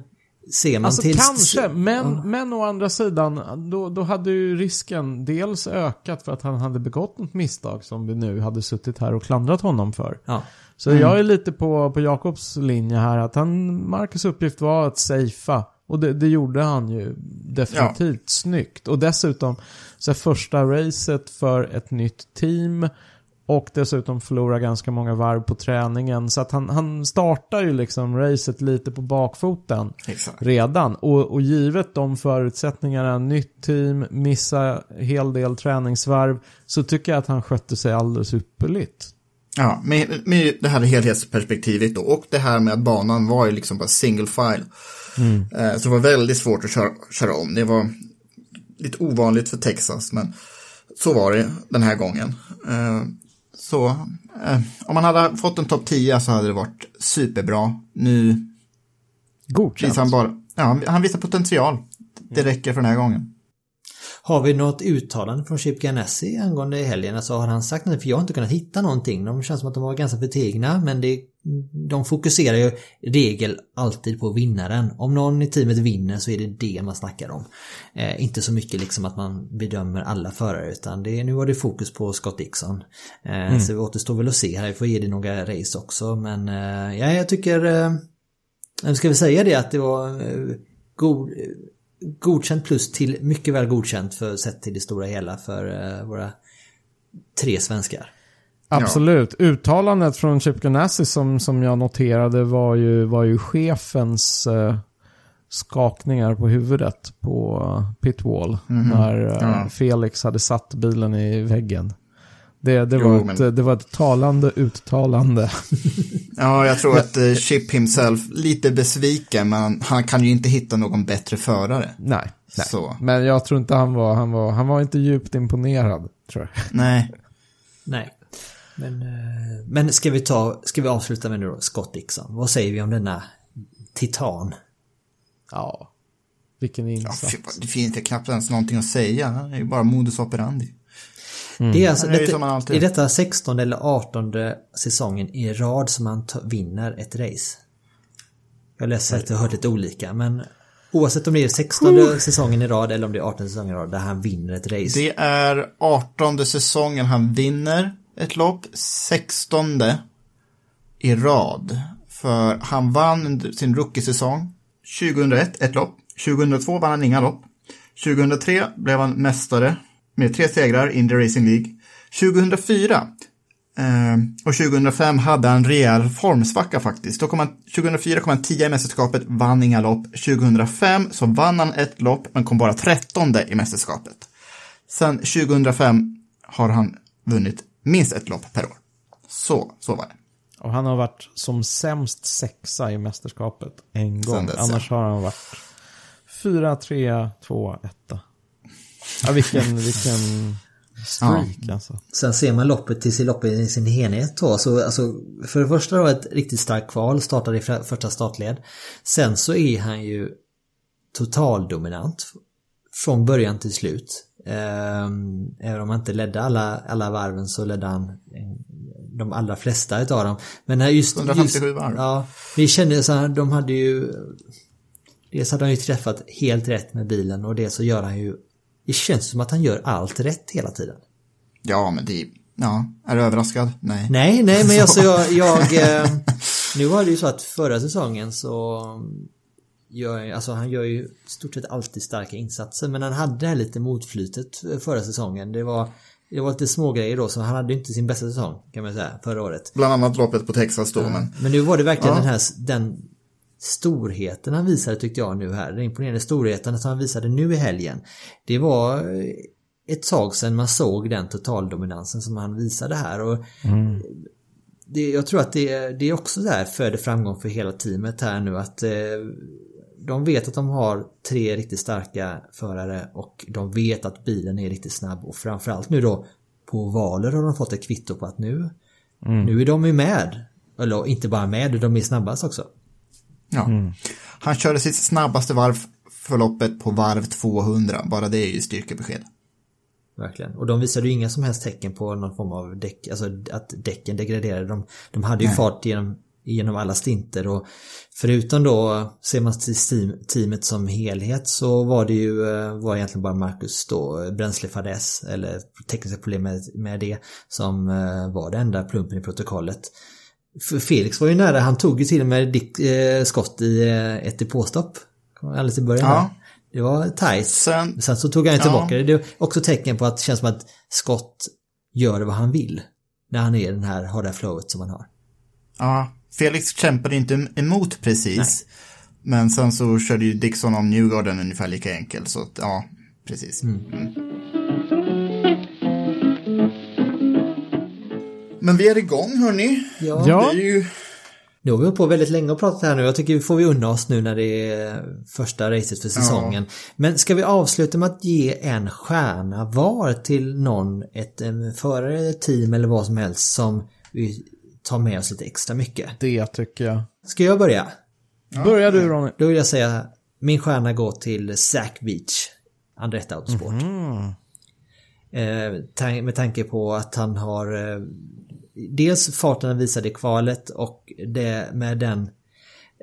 ser man alltså, till... Kanske, men, ja. men å andra sidan, då, då hade ju risken dels ökat för att han hade begått något misstag som vi nu hade suttit här och klandrat honom för. Ja. Så mm. jag är lite på, på Jakobs linje här, att han, Marcus uppgift var att safea. Och det, det gjorde han ju definitivt ja. snyggt. Och dessutom, så första racet för ett nytt team. Och dessutom förlora ganska många varv på träningen. Så att han, han startar ju liksom racet lite på bakfoten Exakt. redan. Och, och givet de förutsättningarna, nytt team, missa hel del träningsvarv. Så tycker jag att han skötte sig alldeles ypperligt. Ja, med, med det här helhetsperspektivet då, och det här med att banan var ju liksom bara single file. Mm. Eh, så det var väldigt svårt att köra, köra om. Det var lite ovanligt för Texas, men så var det den här gången. Eh, så eh, om man hade fått en topp 10 så hade det varit superbra. Nu Godkänt. visar han bara, ja, han visar potential. Det räcker för den här gången. Har vi något uttalande från Chip Ganassi angående helgen? Alltså har han sagt något? För jag har inte kunnat hitta någonting. De känns som att de var ganska förtegna men det, de fokuserar ju regel alltid på vinnaren. Om någon i teamet vinner så är det det man snackar om. Eh, inte så mycket liksom att man bedömer alla förare utan det, nu var det fokus på Scott Dixon. Eh, mm. Så det återstår väl att se här. Vi får ge det några race också men eh, ja, jag tycker... Eh, ska vi säga det att det var... Eh, god, godkänt plus till mycket väl godkänt för sett till det stora hela för uh, våra tre svenskar. Absolut. Ja. Uttalandet från Chip Ganassi som, som jag noterade var ju, var ju chefens uh, skakningar på huvudet på pitwall. Mm -hmm. När uh, ja. Felix hade satt bilen i väggen. Det, det, var jo, ett, men... det var ett talande uttalande. ja, jag tror att uh, Chip himself, lite besviken, men han kan ju inte hitta någon bättre förare. Nej, nej. Så. men jag tror inte han var, han var, han var inte djupt imponerad, tror jag. Nej. Nej. Men, uh, men ska vi ta, ska vi avsluta med nu då, Scott Dixon. Vad säger vi om denna titan? Ja, vilken insats. Ja, det finns inte knappt ens någonting att säga. Det är ju bara modus operandi. Mm. Det är alltså, det detta, är detta 16 eller 18 säsongen i rad som han vinner ett race. Jag läser att jag har hört lite olika men oavsett om det är 16 uh. säsongen i rad eller om det är 18 säsongen i rad där han vinner ett race. Det är 18 säsongen han vinner ett lopp, 16 i rad. För han vann sin rookie-säsong 2001 ett lopp, 2002 vann han inga lopp. 2003 blev han mästare med tre segrar i Indy Racing League. 2004 eh, och 2005 hade han rejäl formsvacka faktiskt. Då kom han, 2004 kom han 10 i mästerskapet, vann inga lopp. 2005 så vann han ett lopp men kom bara 13 i mästerskapet. Sen 2005 har han vunnit minst ett lopp per år. Så, så var det. Och han har varit som sämst sexa i mästerskapet en gång. Dess, Annars ja. har han varit fyra, tre, två, etta. Ja, vilken, vilken streak ja. alltså. Sen ser man loppet till sin loppet i sin helhet då. Så, alltså, för det första då ett riktigt starkt kval, startade i första startled. Sen så är han ju totaldominant från början till slut. Ehm, även om han inte ledde alla, alla varven så ledde han de allra flesta utav dem. Men just... 157 varv. Ja, vi kände så här, de hade ju... Dels hade han ju träffat helt rätt med bilen och det så gör han ju det känns som att han gör allt rätt hela tiden. Ja, men det... Ja, är du överraskad? Nej. Nej, nej, men alltså jag... jag eh, nu var det ju så att förra säsongen så... Gör, alltså han gör ju stort sett alltid starka insatser men han hade det här lite motflytet förra säsongen. Det var, det var lite smågrejer då så han hade inte sin bästa säsong kan man säga förra året. Bland annat loppet på Texas då. Ja. Men... men nu var det verkligen ja. den här den storheten han visade tyckte jag nu här. Den imponerande storheten som han visade nu i helgen. Det var ett tag sedan man såg den totaldominansen som han visade här. Och mm. det, jag tror att det, det är också där föder framgång för hela teamet här nu att eh, de vet att de har tre riktigt starka förare och de vet att bilen är riktigt snabb och framförallt nu då på valer har de fått ett kvitto på att nu, mm. nu är de ju med. Eller inte bara med, de är snabbast också. Ja. Mm. Han körde sitt snabbaste varv förloppet på varv 200. Bara det är ju styrkebesked. Verkligen. Och de visade ju inga som helst tecken på någon form av däck, alltså att däcken degraderade. De, de hade ju Nej. fart genom, genom alla stinter och förutom då ser man till team, teamet som helhet så var det ju eh, var egentligen bara Marcus då bränslefadäs eller tekniska problem med, med det som eh, var det enda plumpen i protokollet. Felix var ju nära, han tog ju till och med Dick, eh, skott i eh, ett depåstopp. Alldeles i början. Ja. Det var tight. Sen, Sen så tog han ju tillbaka det. Det är också tecken på att det känns som att Scott gör vad han vill. När han är den här, har det här flowet som han har. Ja, Felix kämpade inte emot precis. Nej. Men sen så körde ju Dixon om Newgarden ungefär lika enkelt. Så ja, precis. Mm. Mm. Men vi är igång hörni. Ja. ja. Ju... Nu har vi på väldigt länge och pratat här nu. Jag tycker vi får vi unna oss nu när det är första racet för säsongen. Ja. Men ska vi avsluta med att ge en stjärna var till någon, ett förare, team eller vad som helst som vi tar med oss lite extra mycket? Det tycker jag. Ska jag börja? Ja. Börja du Ronny. Då vill jag säga min stjärna går till Zack Beach. Andretti Autosport. Mm. Eh, med tanke på att han har eh, dels farten han visade i kvalet och det med den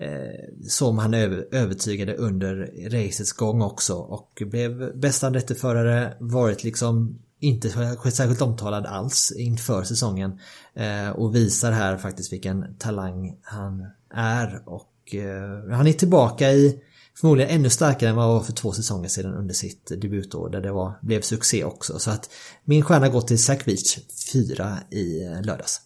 eh, som han övertygade under racets gång också. Och blev bästa rätteförare varit liksom inte särskilt omtalad alls inför säsongen eh, och visar här faktiskt vilken talang han är. Och eh, han är tillbaka i förmodligen ännu starkare än vad det var för två säsonger sedan under sitt debutår där det var, blev succé också. Så att min stjärna går till Zach Beach 4 i eh, lördags.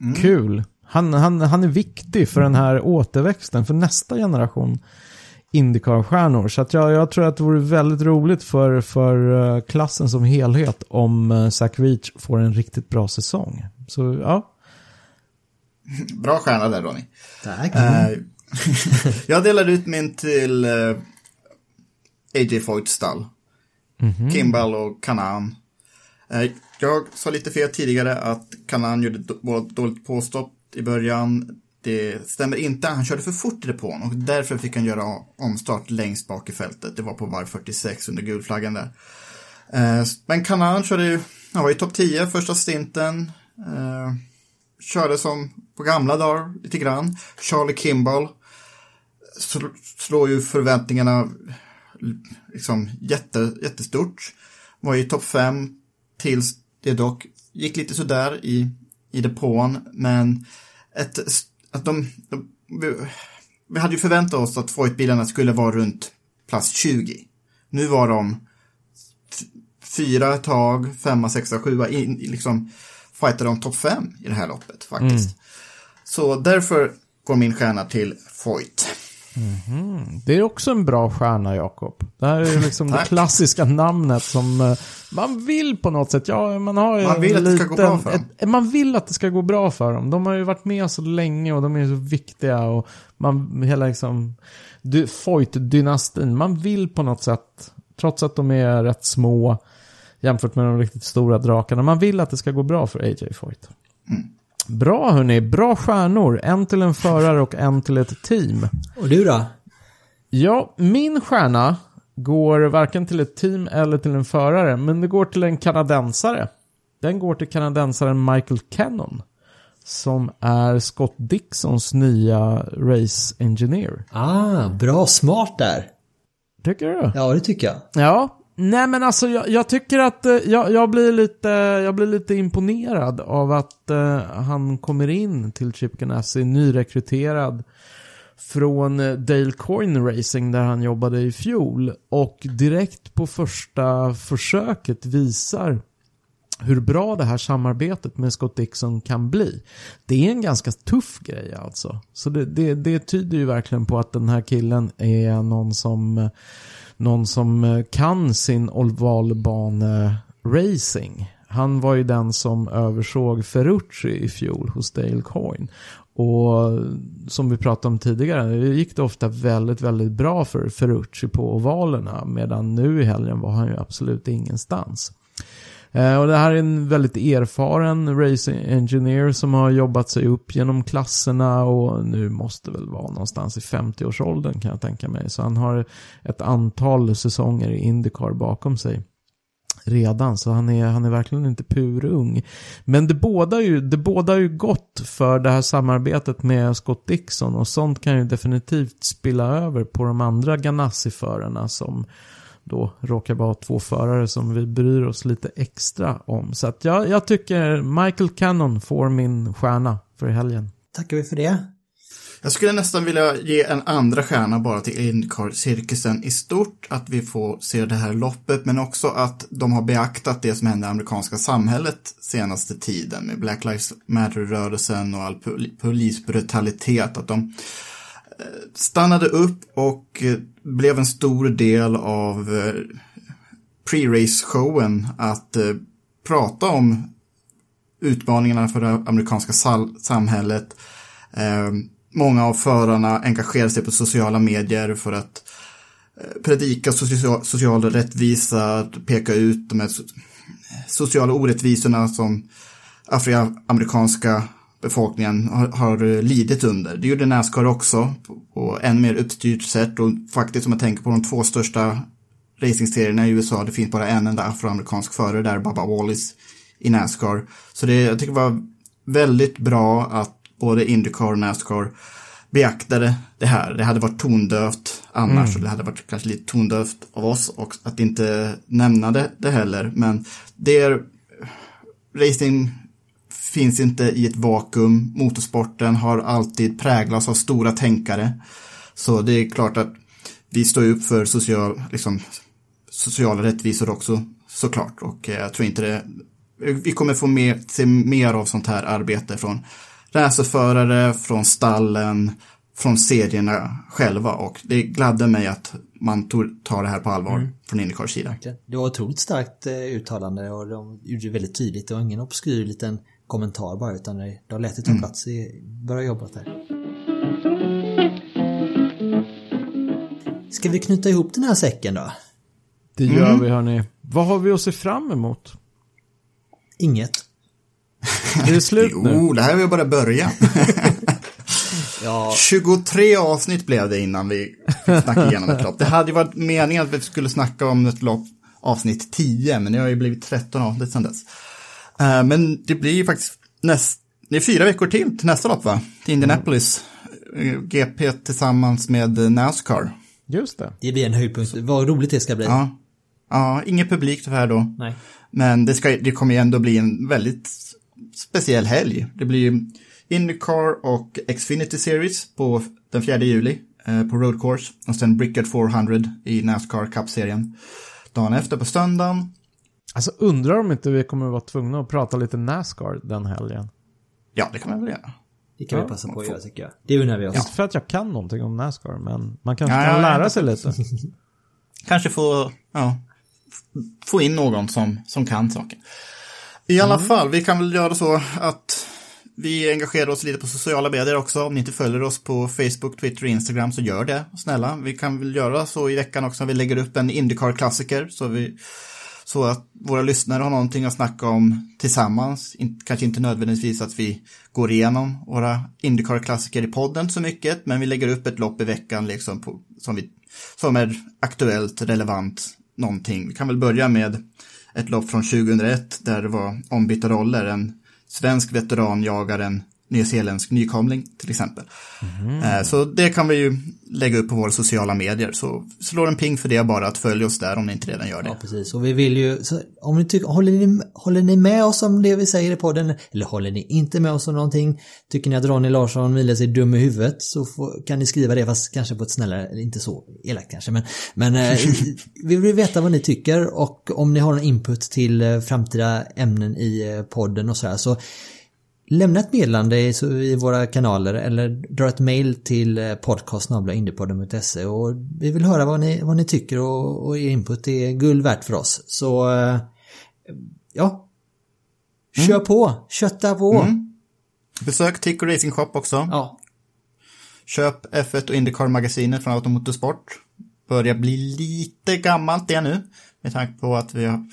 Mm. Kul. Han, han, han är viktig för den här återväxten för nästa generation Indycar-stjärnor. Så att jag, jag tror att det vore väldigt roligt för, för eh, klassen som helhet om eh, Zach Reach får en riktigt bra säsong. Så ja. Bra stjärna där Ronny. Tack. Uh, jag delar ut min till uh, AJ Foyts stall. Mm -hmm. Kimball och Kanan. Uh, jag sa lite fel tidigare att Kanan gjorde dåligt påstopp i början. Det stämmer inte, han körde för fort i depån och därför fick han göra omstart längst bak i fältet. Det var på varv 46 under gulflaggan där. Eh, men Kanan körde ju, han var i topp 10 första stinten. Eh, körde som på gamla dagar lite grann. Charlie Kimball slår ju förväntningarna liksom jätte, jättestort. Var i topp 5 tills det dock gick lite sådär i, i depån. Men ett att de, de vi hade ju förväntat oss att Voigt-bilarna skulle vara runt plats 20. Nu var de fyra tag, femma, sexa, sjua, in, liksom fightade om topp fem i det här loppet faktiskt. Mm. Så därför går min stjärna till Voigt. Mm. Det är också en bra stjärna, Jakob. Det här är liksom det klassiska namnet som eh, man vill på något sätt. Ja, man har man vill att det ska gå bra för dem. Ett, man vill att det ska gå bra för dem. De har ju varit med så länge och de är så viktiga och man hela liksom Foyt-dynastin. Man vill på något sätt, trots att de är rätt små jämfört med de riktigt stora drakarna, man vill att det ska gå bra för AJ Foyt. Mm. Bra hörni, bra stjärnor. En till en förare och en till ett team. Och du då? Ja, min stjärna går varken till ett team eller till en förare, men det går till en kanadensare. Den går till kanadensaren Michael Cannon. Som är Scott Dixons nya race engineer. Ah, bra smart där. Tycker du? Ja, det tycker jag. Ja, Nej men alltså jag, jag tycker att eh, jag, jag, blir lite, jag blir lite imponerad av att eh, han kommer in till Chip Ganassi nyrekryterad från eh, Dale Coin Racing där han jobbade i fjol och direkt på första försöket visar hur bra det här samarbetet med Scott Dixon kan bli. Det är en ganska tuff grej alltså. Så det, det, det tyder ju verkligen på att den här killen är någon som eh, någon som eh, kan sin ovalbane-racing. Han var ju den som översåg Ferrucci i fjol hos Dale Coyne. Och eh, som vi pratade om tidigare, det gick det ofta väldigt, väldigt bra för Ferrucci på ovalerna. Medan nu i helgen var han ju absolut ingenstans. Eh, och det här är en väldigt erfaren racing engineer som har jobbat sig upp genom klasserna och nu måste väl vara någonstans i 50-årsåldern kan jag tänka mig. Så han har ett antal säsonger i Indycar bakom sig redan, så han är, han är verkligen inte purung. Men det bådar, ju, det bådar ju gott för det här samarbetet med Scott Dixon och sånt kan ju definitivt spilla över på de andra Ganassi-förarna som då råkar vara två förare som vi bryr oss lite extra om. Så att jag, jag tycker Michael Cannon får min stjärna för helgen. Tackar vi för det. Jag skulle nästan vilja ge en andra stjärna bara till Indycar-cirkusen i stort, att vi får se det här loppet, men också att de har beaktat det som hände i amerikanska samhället senaste tiden med Black Lives Matter-rörelsen och all polisbrutalitet, att de Eh, stannade upp och eh, blev en stor del av eh, pre-race-showen att prata om utmaningarna för det amerikanska samhället. Många av förarna engagerar sig på sociala medier för att predika social, rättvisa, peka ut de här sociala orättvisorna som afroamerikanska befolkningen har, har lidit under. Det gjorde Nascar också på än mer uppstyrt sätt och faktiskt om man tänker på de två största racingserierna i USA, det finns bara en enda afroamerikansk förare där, Baba Wallis i Nascar. Så det, jag tycker det var väldigt bra att både Indycar och Nascar beaktade det här. Det hade varit tondövt annars mm. och det hade varit kanske lite tondövt av oss och att inte nämna det, det heller. Men det är racing finns inte i ett vakuum. Motorsporten har alltid präglats av stora tänkare. Så det är klart att vi står upp för social, liksom, sociala rättvisor också såklart. Och eh, jag tror inte det, vi kommer få mer, se mer av sånt här arbete från racerförare, från stallen, från serierna själva. Och det gladde mig att man tog, tar det här på allvar mm. från Indycars sida. Det var otroligt starkt eh, uttalande och de gjorde det väldigt tydligt. Det var ingen obskyr liten kommentar bara utan de lät det ta mm. plats i börja jobbet där. Ska vi knyta ihop den här säcken då? Det gör mm. vi hörni. Vad har vi att se fram emot? Inget. Det är slut nu. Jo, det här är väl bara början. ja. 23 avsnitt blev det innan vi fick snacka igenom ett lopp. Det hade ju varit meningen att vi skulle snacka om ett lopp avsnitt 10, men det har ju blivit 13 avsnitt sedan dess. Uh, men det blir ju faktiskt näst, det är fyra veckor till till nästa lopp va? Till Indianapolis. Mm. GP tillsammans med Nascar. Just det. Det blir en höjdpunkt. Vad roligt det ska bli. Ja, ja ingen publik tyvärr då. Nej. Men det, ska, det kommer ju ändå bli en väldigt speciell helg. Det blir Indycar och Xfinity Series på den 4 juli eh, på Road Course. Och sen Brickard 400 i Nascar Cup-serien. Dagen efter på söndagen. Alltså undrar om inte vi kommer vara tvungna att prata lite Nascar den helgen. Ja, det kan vi väl göra. Det kan ja, vi passa på att göra tycker jag. Det unnar vi oss. Inte för att jag kan någonting om Nascar, men man kanske ja, kan lära sig lite. kanske få, ja, få in någon som, som kan saken. I alla mm. fall, vi kan väl göra så att vi engagerar oss lite på sociala medier också. Om ni inte följer oss på Facebook, Twitter och Instagram så gör det, snälla. Vi kan väl göra så i veckan också. Vi lägger upp en Indycar-klassiker så, vi, så att våra lyssnare har någonting att snacka om tillsammans. In, kanske inte nödvändigtvis att vi går igenom våra Indycar-klassiker i podden så mycket, men vi lägger upp ett lopp i veckan liksom på, som, vi, som är aktuellt, relevant, någonting. Vi kan väl börja med ett lopp från 2001 där det var ombytta roller. En svensk veteran jagar en nyzeeländsk nykomling till exempel. Mm. Så det kan vi ju lägga upp på våra sociala medier. Så slå en ping för det bara att följa oss där om ni inte redan gör det. Ja, precis. Och vi vill ju, om ni tycker, håller ni, håller ni med oss om det vi säger i podden? Eller håller ni inte med oss om någonting? Tycker ni att Ronny Larsson Miles är dum i huvudet? Så får, kan ni skriva det, fast kanske på ett snällare, eller inte så elakt kanske, men, men eh, vi vill veta vad ni tycker och om ni har någon input till eh, framtida ämnen i podden och sådär. Så Lämna ett meddelande i våra kanaler eller dra ett mail till eh, podcastnablaindypodden.se och vi vill höra vad ni, vad ni tycker och, och er input är guld värt för oss. Så eh, ja, kör mm. på, kötta på. Mm. Besök Tico Racing Shop också. Ja. Köp F1 och Indycar-magasinet från Automotorsport. Börjar bli lite gammalt det nu med tanke på att vi har,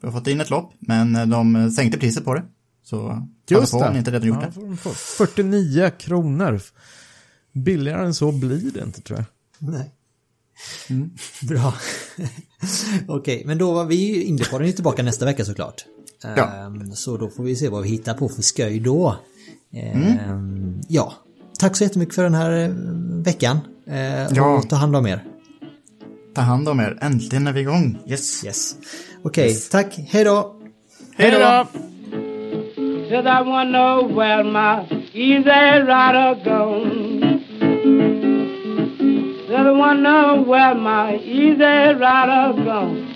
vi har fått in ett lopp, men eh, de sänkte priset på det. Så Just på det. inte redan gjort ja, det. 49 kronor. Billigare än så blir det inte tror jag. Nej. Mm. Bra. Okej, okay, men då var vi Indiepodden är tillbaka nästa vecka såklart. Ja. Um, så då får vi se vad vi hittar på för sköj då. Um, mm. Ja, tack så jättemycket för den här eh, veckan. Uh, ja. Och ta hand om er. Ta hand om er, äntligen är vi igång. Yes. yes. Okej, okay, yes. tack. Hej då. Hej då. Said I wanna know where my easy rider gone. Said I wanna know where my easy rider gone.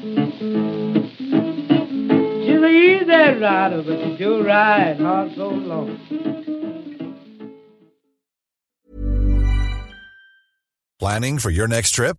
She's an easy rider, but she do ride hard so long. Planning for your next trip?